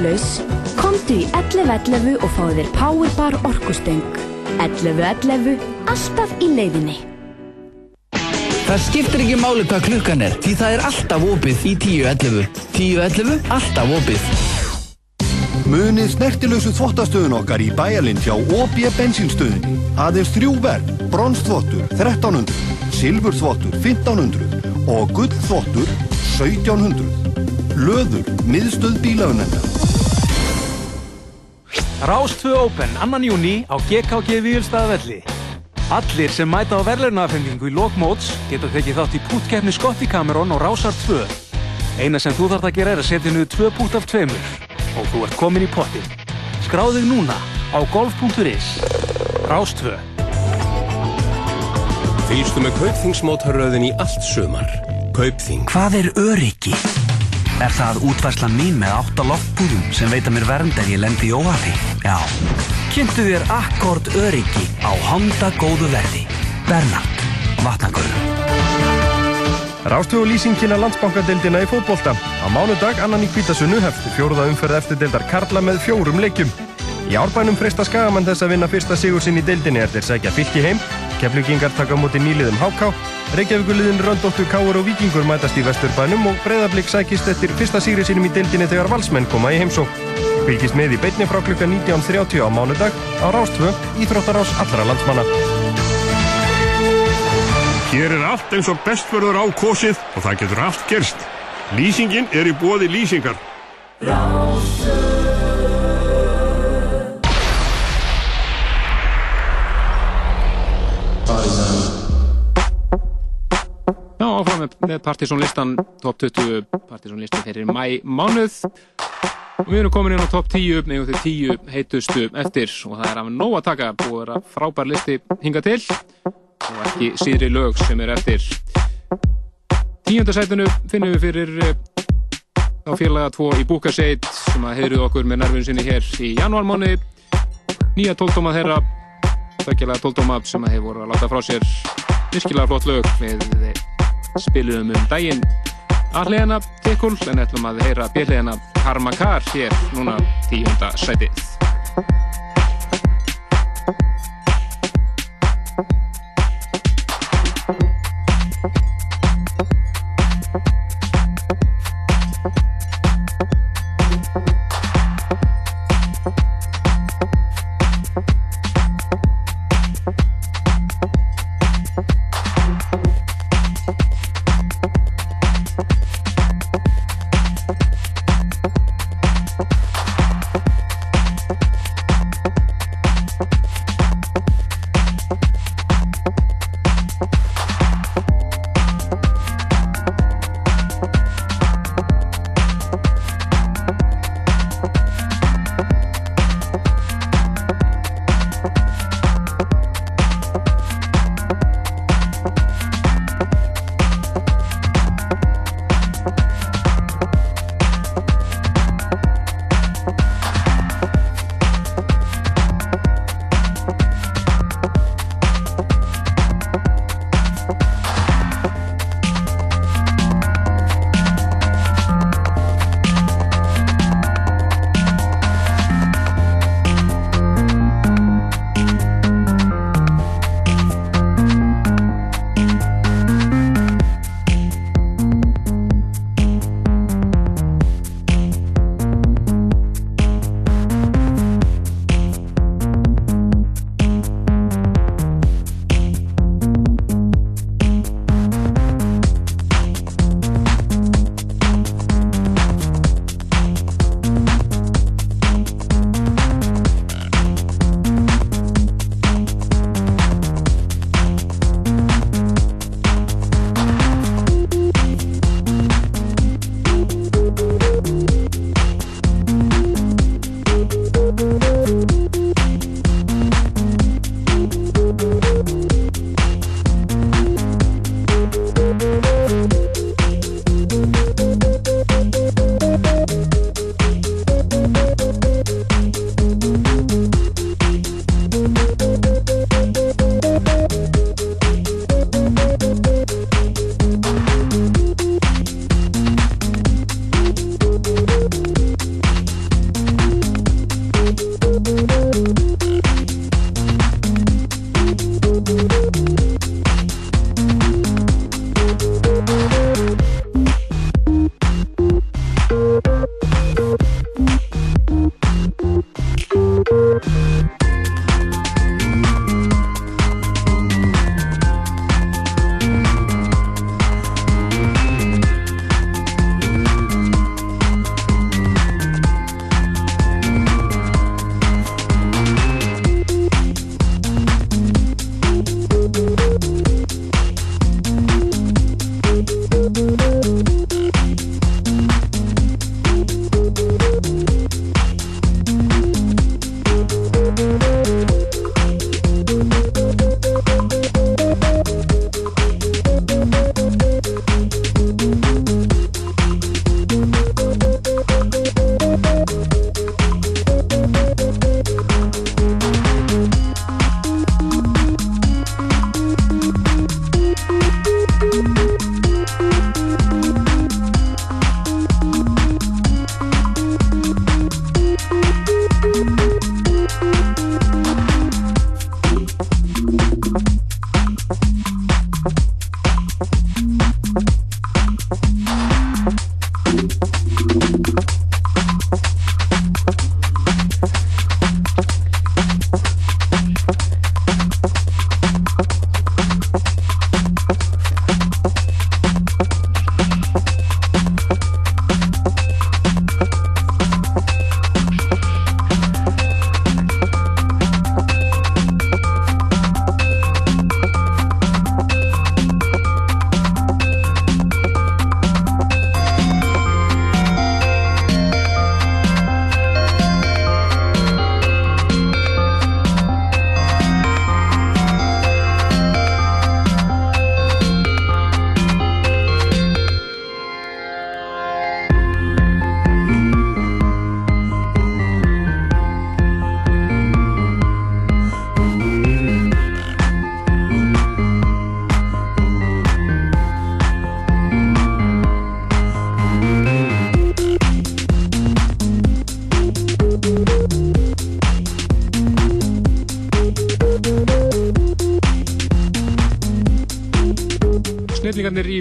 orkulaus? Komdu í 1111 og fáðu þér Powerbar orkustöng. 1111, alltaf í leiðinni. Það skiptir ekki máli hvað klukkan er, því það er alltaf opið í 10.11. 10.11, alltaf opið. Munið snertilösu þvottastöðun okkar í bæjarlind hjá OB bensínstöðinni. Aðeins þrjú verð, bronzþvottur 1300, silfurþvottur 1500 og gullþvottur 1700. Löður, miðstöð bílaunenda. Rástfö Open, annan júni á GKG Víðurstaðavelli. Allir sem mæta á verðlunafengingu í lokmóts geta tekið þátt í pútkeppni Scotty Cameron og Rásar 2. Eina sem þú þarf að gera er að setja niður 2 pút af 2 og þú ert komin í pottin. Skráðu þig núna á golf.is. Rástfö. Fylgstu með Kaupþingsmótaröðin í allt sömar. Kaupþing. Hvað er öryggi? Er það útværslan mín með átta loftbúðum sem veita mér vernd ef ég lendi í óhafi? Já. Kynntu þér Akkord öryggi á Honda góðu verði. Bernhard, vatnakörður. Rástu og lýsing kynna landsbankadeildina í fótbolta. Á mánudag annan í kvítasunnu hefstu fjóruða umferð eftir deildar Karla með fjórum leikjum. Í árbænum freista skagamann þess að vinna fyrsta sigur sinn í deildinni eftir sækja fylki heim. Keflugingar taka á móti nýliðum Háká. Reykjavíkuliðin Röndóttur Káur og Víkingur mætast í vesturbænum og Breiðablík sækist eftir fyrsta sigri sínum í deildinni þegar valsmenn koma í heimsók. Fylgist með í beitni frá klukka 19.30 á mánudag á Rástvö, Íþróttarás allra landsmanna. Hér er allt eins og bestförður á kosið og það getur allt gerst. Lýsingin er í bóði lýsingar. Já, áfram með, með Partizón-listan, top 20 Partizón-listan fyrir mæ mánuð. Og við erum komin inn á top 10 með því 10 heitustu eftir. Og það er af nóg að taka búið að vera frábær listi hinga til. Og ekki síðri lög sem er eftir. Tíundasætinu finnum við fyrir eh, þá félaga tvo í Búkaseit sem að heyruð okkur með nervun sinni hér í janúarmáni nýja tóltóma þeirra þakkjalega tóltóma sem að hefur voru að láta frá sér. Virkilega flott lög við spiluðum um daginn. A-hliðina Tikkul en ætlum að heyra B-hliðina. Karmakar hér núna tíunda sætið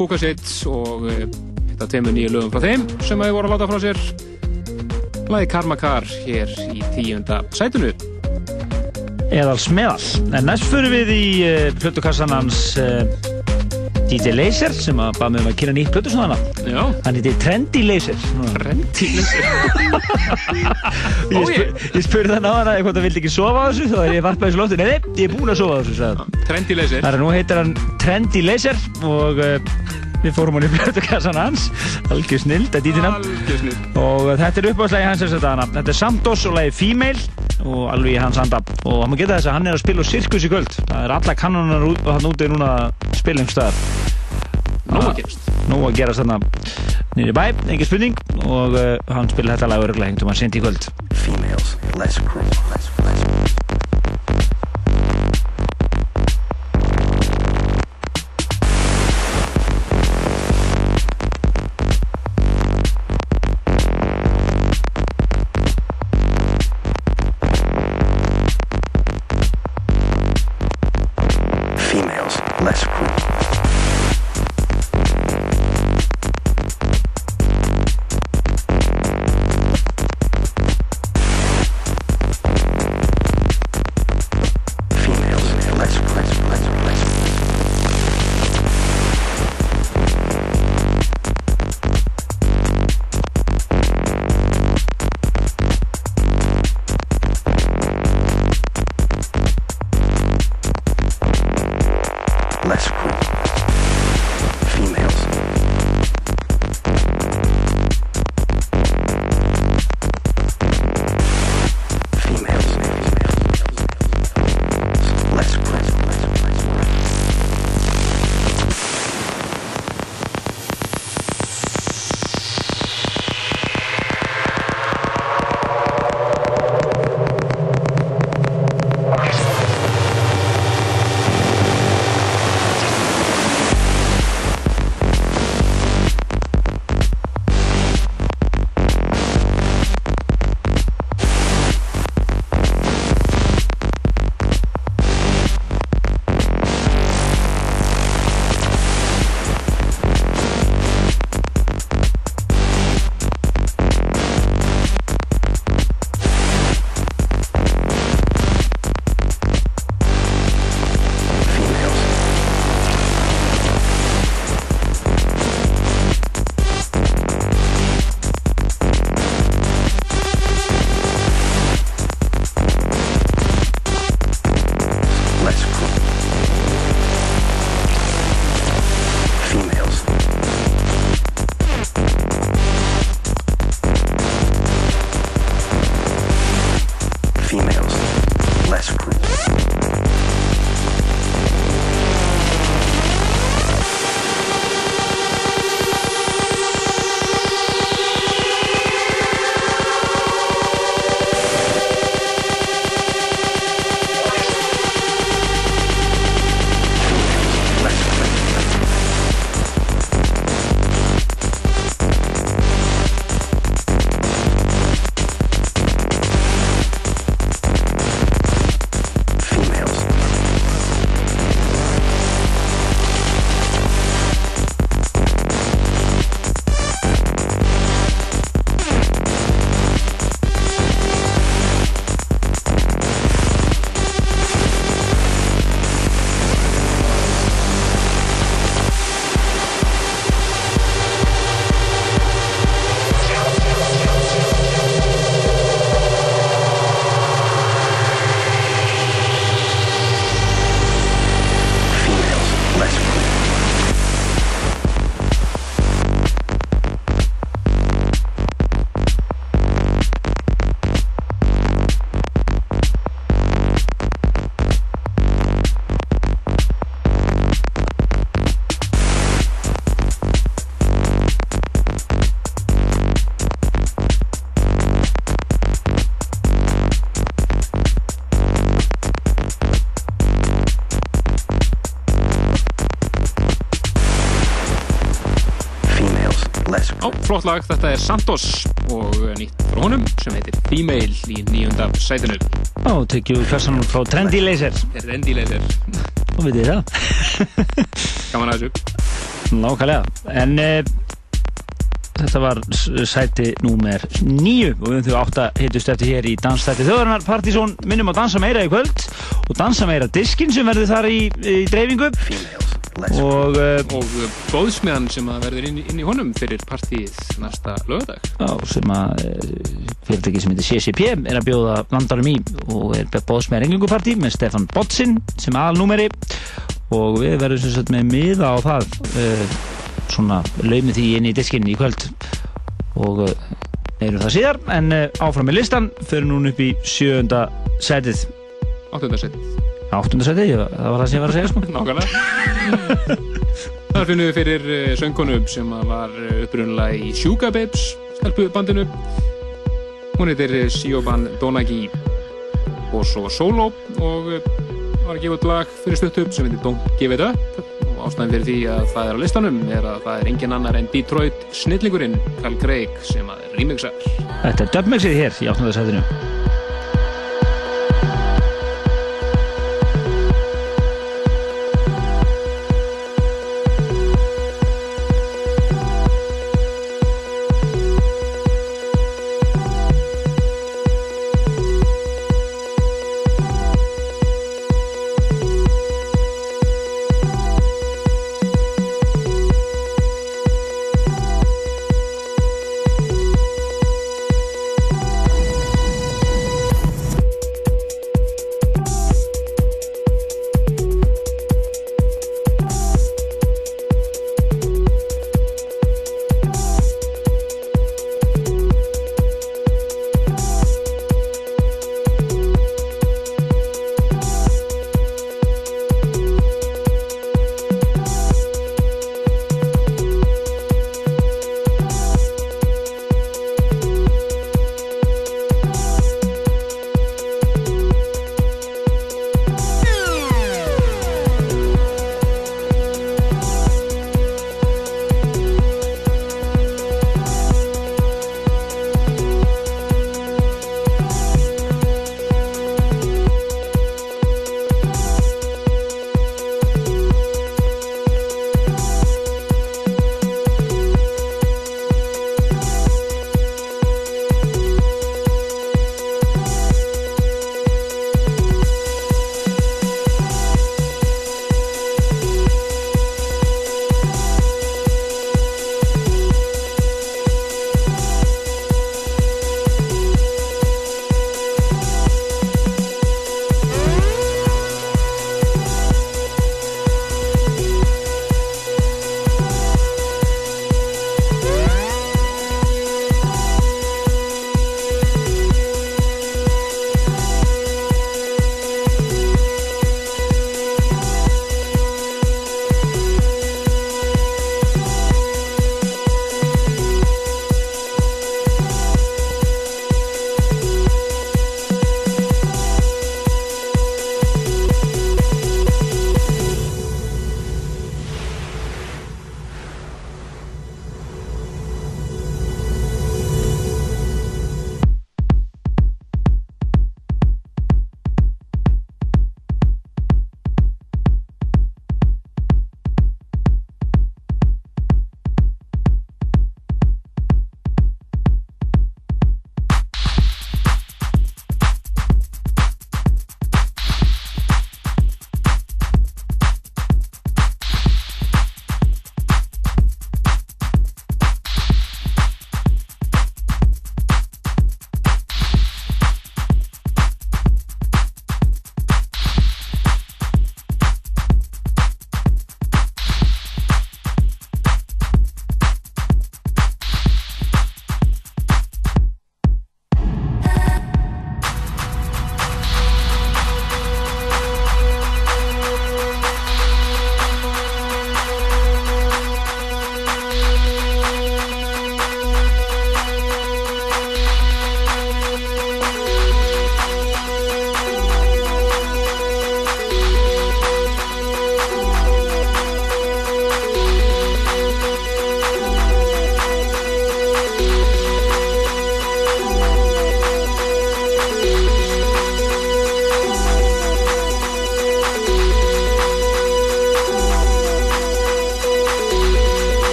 Búkasitt og eh, þetta tveimur nýju lögum frá þeim sem að voru að láta frá sér lagi Karma Kar hér í tíunda sætunu Eðals meðal. En næst fyrir við í uh, plötukassan hans uh, DJ Laser sem að baða mig um að kynna nýtt plötu svona. Hann heiti Trendy Laser. Trendy Laser? ég, spur, ég spurði hann á hana hvort hann vildi ekki sofa á þessu þá er ég varpaði þessu lóttu. Nei, ég er búinn að sofa á þessu, hann. Trendy Laser. Það er nú heitir hann Trendy Laser og uh, við fórum hann í plötukassan hans. Algjör snild, að dýtina. Algjör snild. Og uh, þetta er uppáðslega hans þess að hana. Þetta er Samdos og lagi Female og alveg í hans anda og má geta þess að hann er að spila á Sirkus í kvöld það er alla kannunar hann úti núna að spila um staðar Nó að gerast Nó að gerast þarna nýri bæ, engin spurning og uh, hann spila þetta lag öruglega hengtum að sendi í kvöld flott lag, þetta er Santos og nýtt frá honum sem heitir Female í nýjunda sætinu. Ó, tekju klassanum frá Trendy Laser. Trendy Laser. Þú veitir það? Gaman að þessu. Nákvæmlega. En uh, þetta var sæti númer nýju og við þau átt að hitust eftir hér í dansstætti þjóðarinnar Partizón. Minnum að dansa meira í kvöld og dansa meira diskin sem verður þar í, í dreifingu og, uh, og góðsmeðan sem að verður inn, inn í honum fyrir partíið næsta lögadag Já, sem að uh, fyrirtæki sem heitir CCP er að bjóða landarum í og er bóðs með renglingupartí með Stefan Botsin sem aðalnúmeri og við verðum sem sagt með miða á það uh, svona laumið því inn í diskinn í kvöld. Og uh, neyrum það síðar en uh, áfram með listan. Fyrir núna upp í sjönda setið Áttundasætið Áttundasætið, ég- það var það sem ég var að segja sko. Nákvæmlega Þar finnum við fyrir uh, söngkonum sem var uh, upprunalega í Suga Babes stelpubandinu. Hún heitir uh, Sioban Donagi. Og svo solo og var að gefa út lag fyrir stutt upp sem heitir Don't Give It Up. Og ástæðan fyrir því að það er á listanum er að það er engin annar en Detroit snillingurinn Carl Craig sem að remixar. Þetta er dubmixið hér í áttundasætinu Don't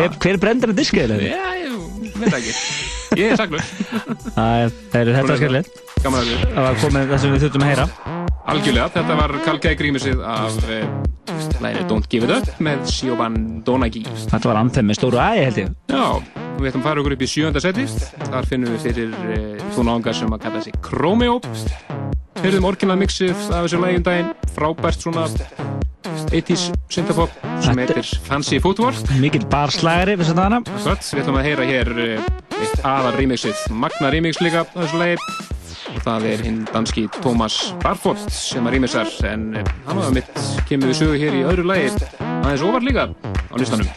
Hver, svona hver brendur að diska eða? Já, ég veit ekki Ég er saglur Það er, þetta skemmtilegt. Gaman að þessu Það var komið það sem við þurftum að heyra. Algjörlega, þetta var Kalkæk rýmisið af eh, læri Don't Give It Up með Siobhan Donagi Þetta var anþem með stóru ægi held ég. Já, við ætlum að fara okkur upp í sjönda seti Þar finnum við fyrir eh, þú náðungar sem að kalla sig Chromeo Heyrðum orginal mixið af þessu lægjum daginn Frábært svona 80s synthpop sem heitir Fancy Footwork Mikið barslagari við þetta hana. Akkurat, við ætlum að heyra hér eh, eitt aðal remixið Magna remix líka þessu lægi og það er hinn danski Thomas Barfot sem að remixar en eh, hann var mitt kemur við sögu hér í öðru lægi aðeins ofar líka á listanum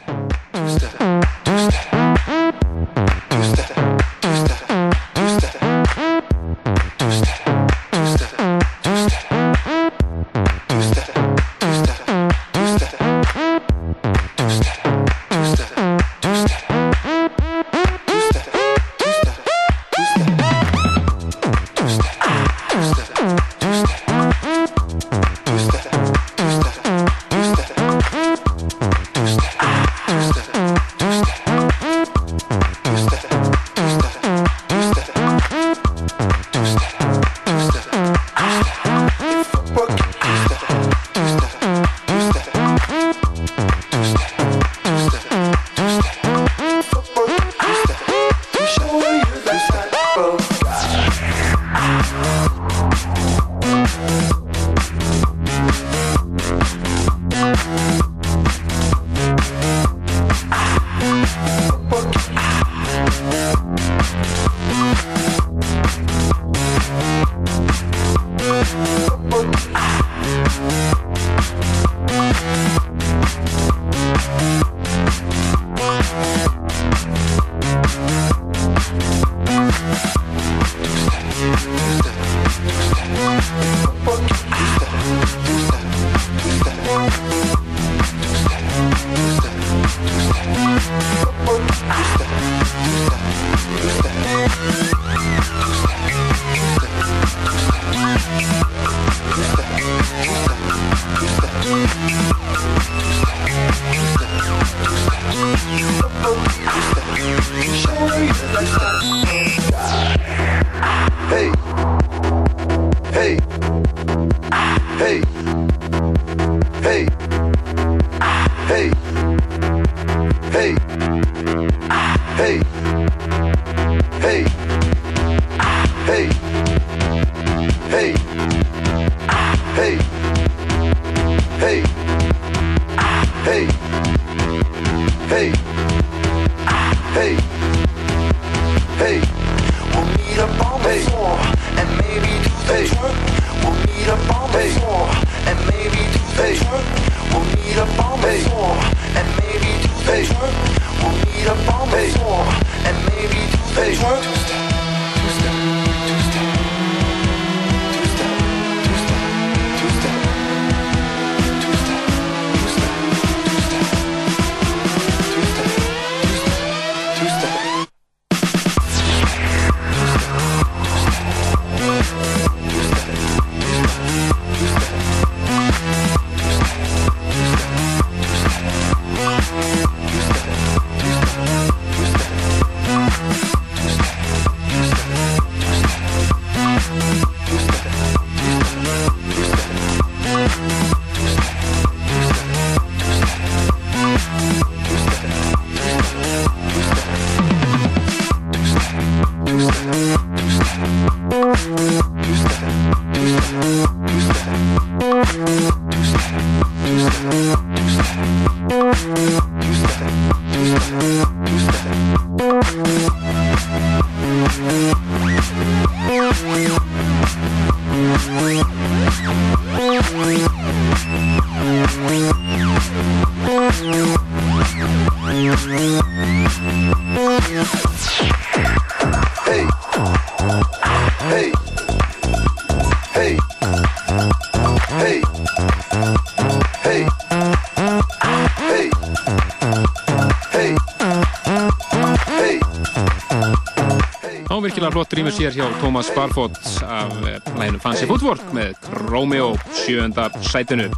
rýmur sér hjá Thomas Barfot af eh, læginu Fancy Footwork með Romeo sjönda sætinu.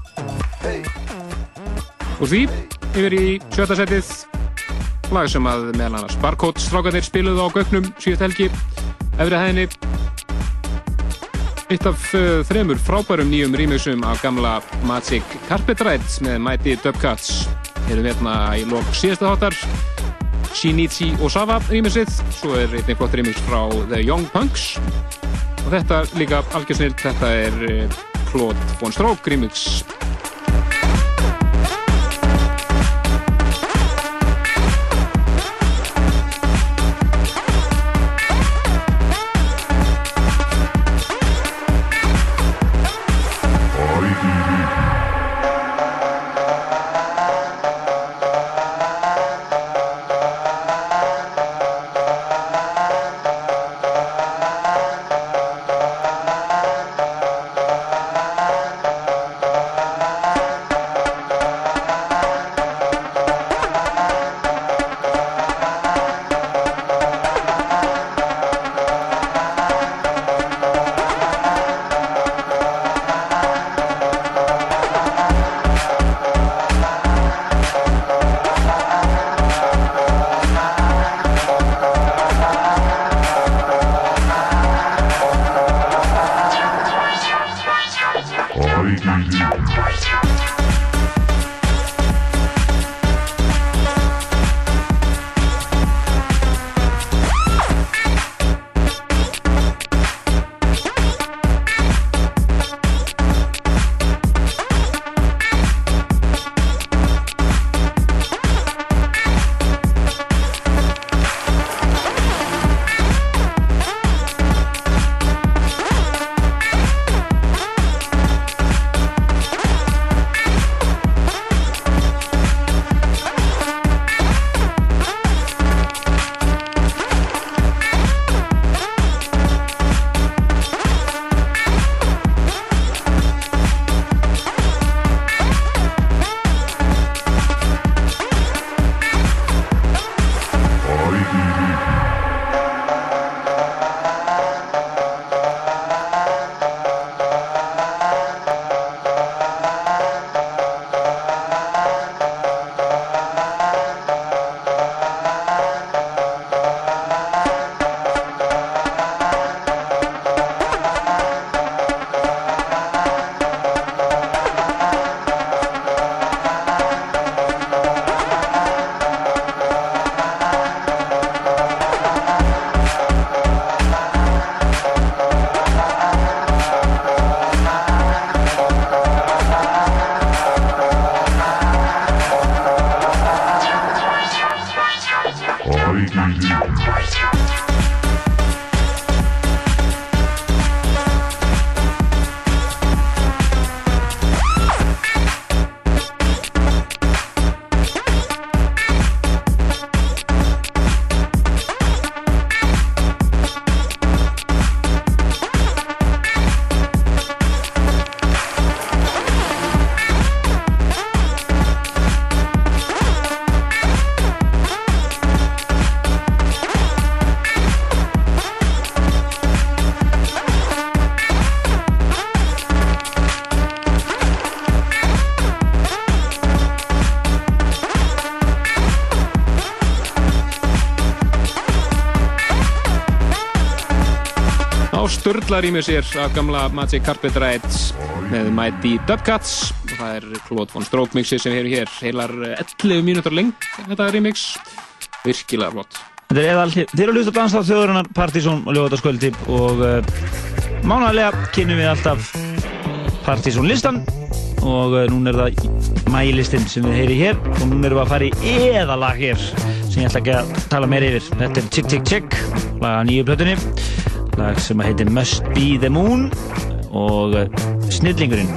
Úr því yfir í sjötta setið lag sem að meðal annars Barcode strákanir spiluðu á gögnum síðust helgi efri hæðinni. Eitt af uh, þremur frábærum nýjum remixum af gamla Magic Carpet Rides með Mighty Dubcats. Erum hérna í lok síðasta þáttar Shinichi Osawa remixið svo er einnig flott remix frá The Young Punks. Og þetta líka algjörsnilt, þetta er uh, Claude von Stroke remix í mig sér af gamla Magic Carpet Rides með Mighty Dubcats og það er Claude von Stroke mixi sem við hefum hér heilar 11 mínútur lengt þetta remix, virkilega flott. Þetta er eðal, eru að hlusta danstátt þjóðurinnar Partizón og Ljóðarskvöldtip og uh, mánalega kynum við alltaf Partizón listan og uh, núna er það mælistin sem við heyri hér og núna erum við að fara í eðalag hér sem ég ætla ekki að tala meira yfir. Þetta er Tick Tick Tick laga nýju plötunni lag sem heitir Must Be The Moon og uh, snillingurinn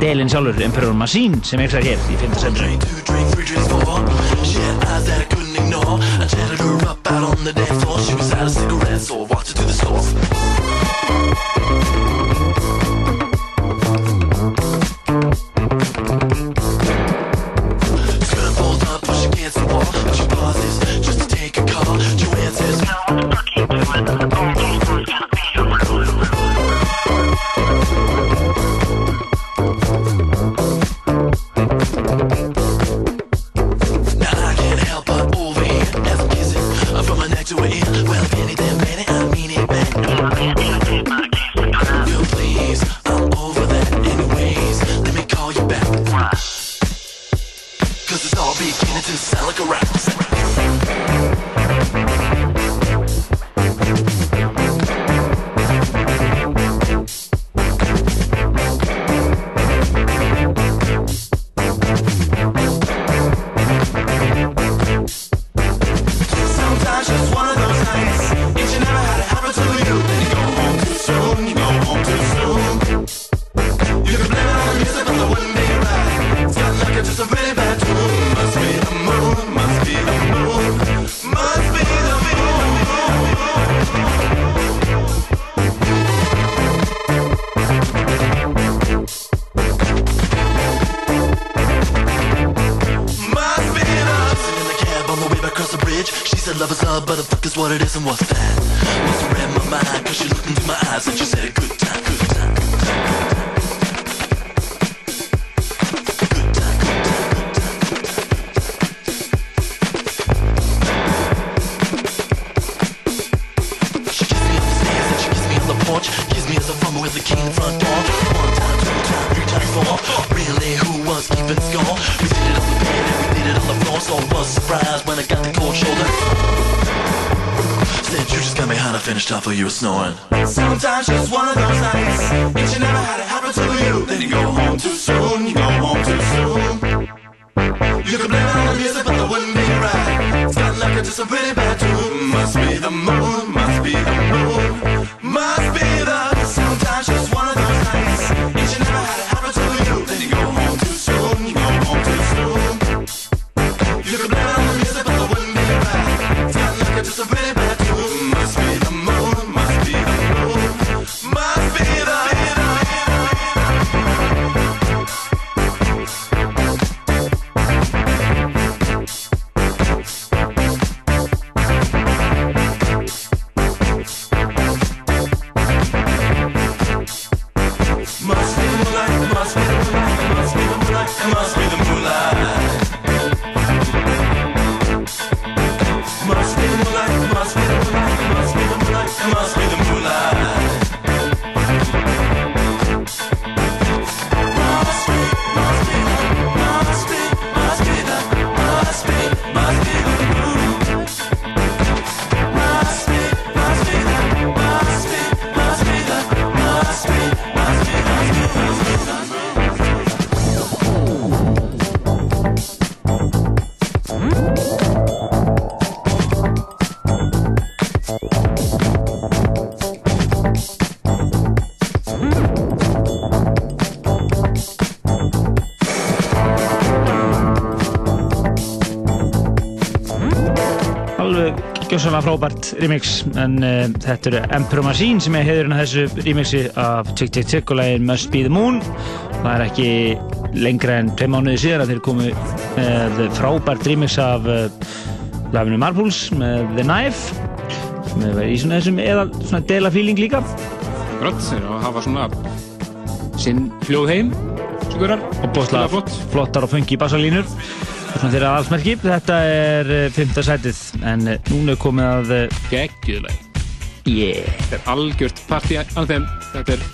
Delin sjálfur, Emperor Machine sem er hér í 5. sendri gjörsanlega frábært remix en uh, þetta eru Emperor Machine sem er hefðurinn að þessu remixi af Tick Tick Tick og lægin Must Be The Moon. Það er ekki lengra en tvei mánuði síðan að þeir komu með frábært remix af uh, laginu Marbles með The Knife sem hefur verið í svona þessum eða svona dela feeling líka. Grátt, þeir hafa svona sinn hljóð heim, sigurar og bóðslega flottar og fungi bassalínur. Svona þeirra aðalsmerki, þetta er eh, fymta sætið, en eh, núna er komið að... Eh, Gekkjuleg. Yeah. Þetta er algjört party anthem, þetta er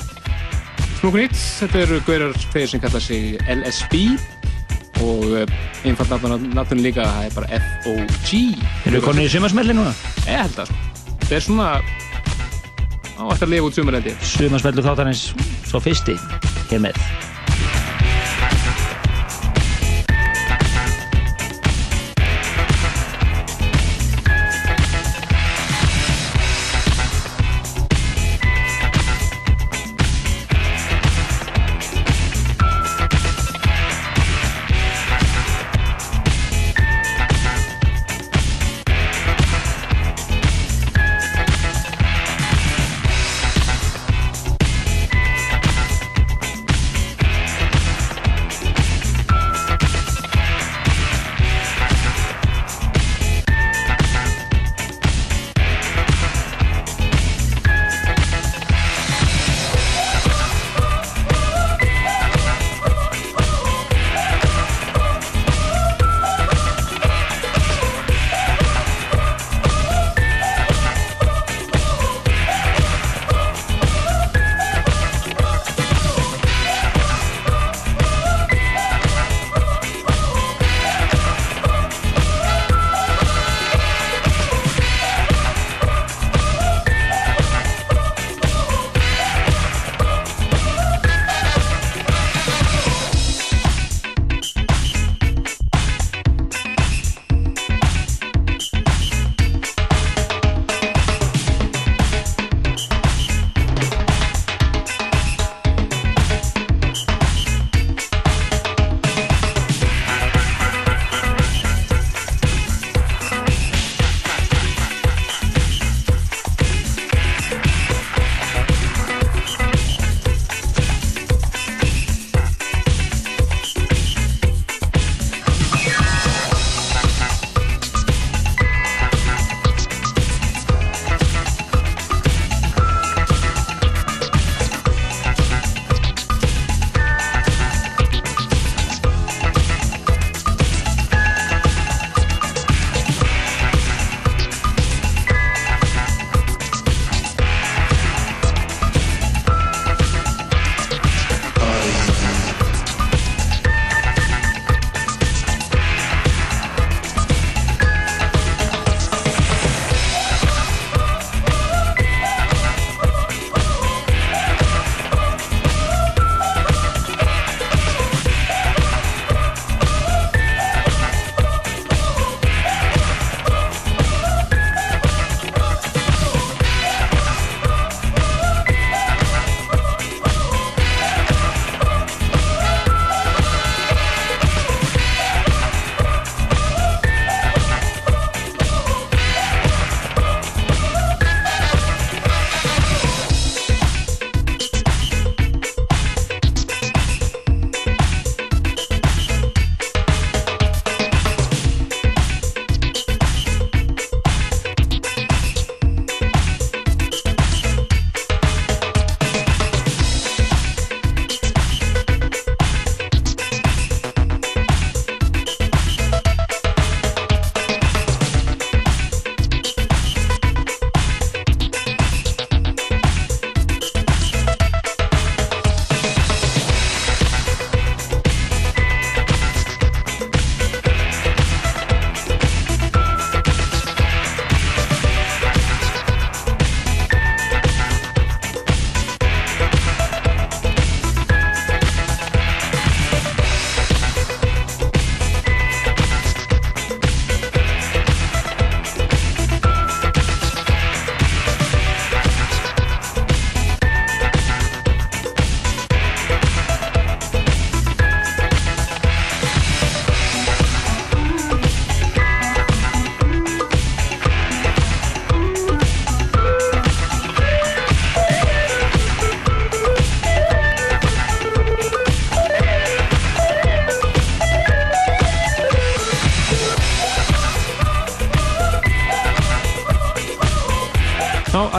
Smokunit, þetta eru gaurar þeir sem kalla sig LSB og einfallt náttúrulega líka það er bara FOG Erum við konið í sumarsmelli núna? Ég held að það sko. er svona á eftir að lifa út sumarlendi Sumarsmellu þáttanins svo fyrsti, hér með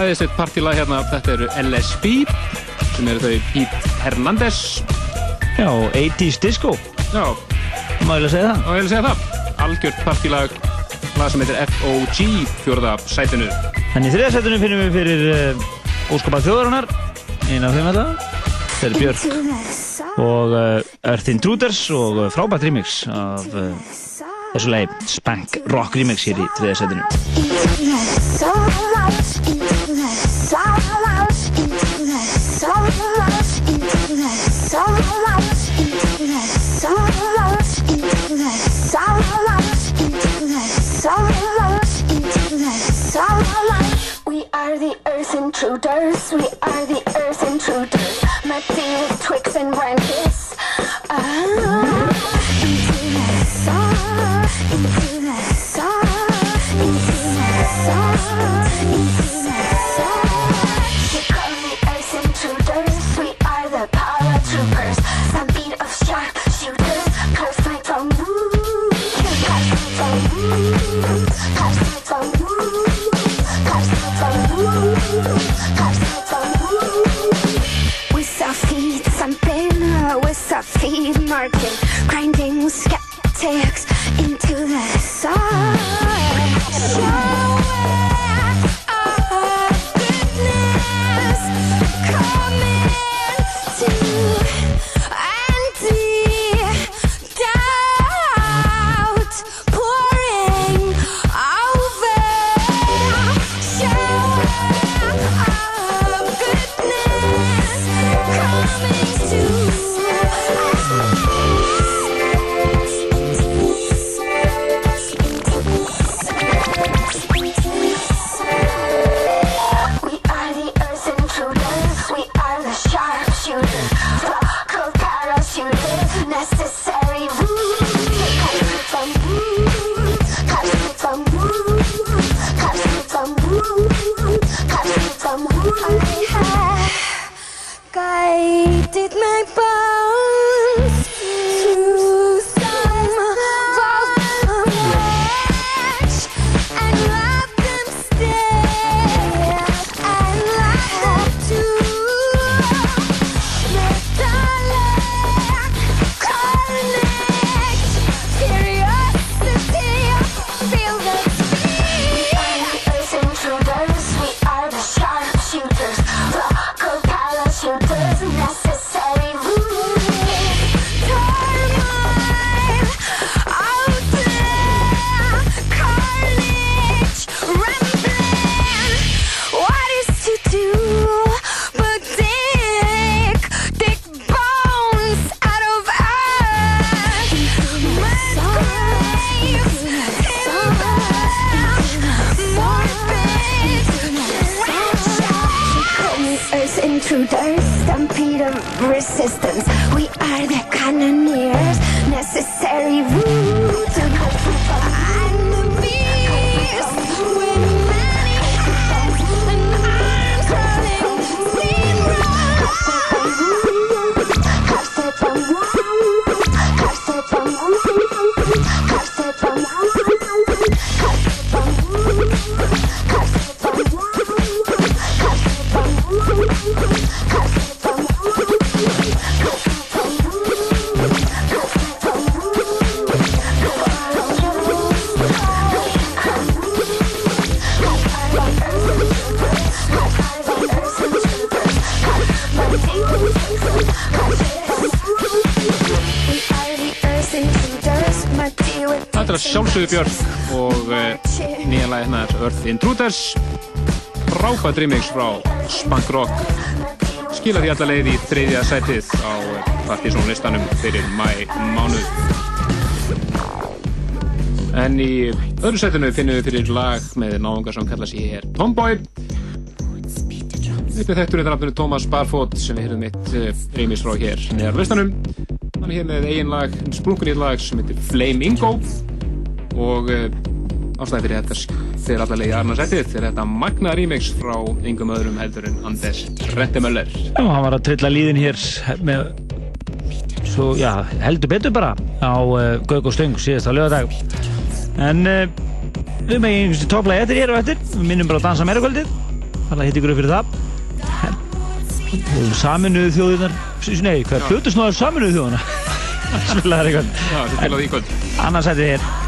Eitt partílag hérna, þetta eru LSB sem eru þau Pete Hernandez. Já, 80's Disco. Já. Má ég að segja það? Má ég að segja það? Algjört partílag lag sem heitir FOG fjórða sætinu. Í þriða setinu finnum við fyrir uh, Óskapar þjóðarinnar. Eina af þeim þetta Þetta er Björk og uh, Earth Intruders og uh, frábært remix af þessu leið Spank Rock remix hér í þriða setinu sjálfsögðu Björk og uh, nýja lagi hennar Earth Intruders. Frábært remix frá Spunk Rock. Skila því alla leið í þriðja sætið á Partizón listanum fyrir mæ mánuð. En í öðru sætinu finnum við fyrir lag með náðungar sem kalla sér Tomboy. Þetta er þekktur þetta nafninu Thomas Barfoot sem við hefum mitt uh, remix frá hér neðar á listanum hann er hér með eigin lag, sprungun í lag sem heitir Flamingo og uh, ástæði fyrir þetta fyrir alla leiði Arna Sættið fyrir þetta magna remix frá yngum öðrum heldur en Anders Rettemöller Já, hann var að trilla líðin hér með svo, já, heldur betur bara á uh, Gauk og Stöng síðast á lögadag en uh, við megin einhversu topplægi eftir hér og eftir við minnum bara að dansa meira kvöldið Alla hitt ykkur upp fyrir það. Saminuðu þjóðunar, nei, hvað, Já. plötusnóðar saminuðu þjóðuna? Spilaðar eitthvað. Já, þetta spilaði í kvöld. Annars hætti þér.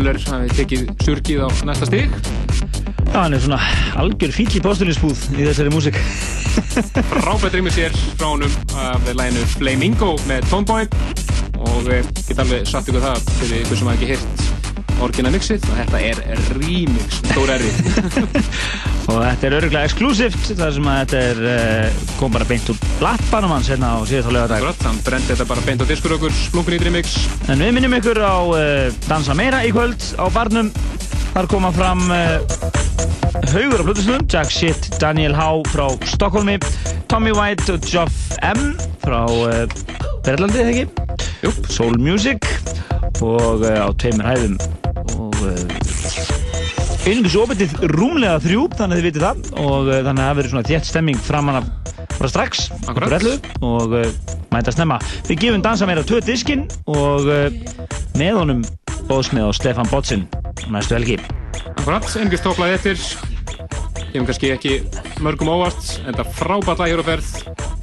Möller hafi tekið surgið á næsta stig. Já, hann er svona algjör fíl í postulinsbúð í þessari músík. Frábært rýmur sér frá honum af læginu Flamingo með Toneboy og ég get alveg satt ykkur það fyrir ykkur sem hafa ekki hýrt orginal mixið og þetta er remix, stór erri. Og þetta er öruglega exklusíft þar sem að þetta er, uh, kom bara beint úr lappanum hans hérna á síðast á lögadag. Akkurat, hann brendi þetta bara beint á diskur okkur, splungun í remix. En við minnum ykkur á uh, Dansa meira í kvöld á barnum. Þar koma fram uh, haugur á flutusnum, Jack Shit, Daniel Há frá Stokkólmi, Tommy White og Geoff M frá uh, Berlandi, eða ekki? Jú. Soul Music og á tveimur hæðum og einhvers opetið rúmlega þrjú, þannig að þið vitið það og þannig að það verður svona þétt stemming framan af bara strax 11 og uh, mæta snemma. Við gefum dansa meira tvö diskinn og uh, með honum bóðsmið á Stefan Botsin næstu helgi. Akkurat, einhvers tóklaði eftir. Kemur kannski ekki mörgum óvart, en það frábært lag hér á ferð.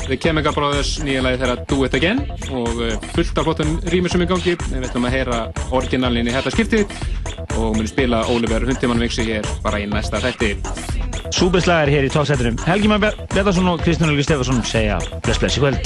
The Chemical Brothers, nýja lagi þeirra Do It Again og uh, fullt af flottum rýmisum í gangi. Við ætlum að heyra orginalinn í þetta skiptið og munum spila Oliver Hundimann Vixi hér bara í næsta þætti. Súbeslagar hér í tóksettunum. Helgi Már Bjarnason og Kristján Helgi Stefansson segja bless bless í kvöld.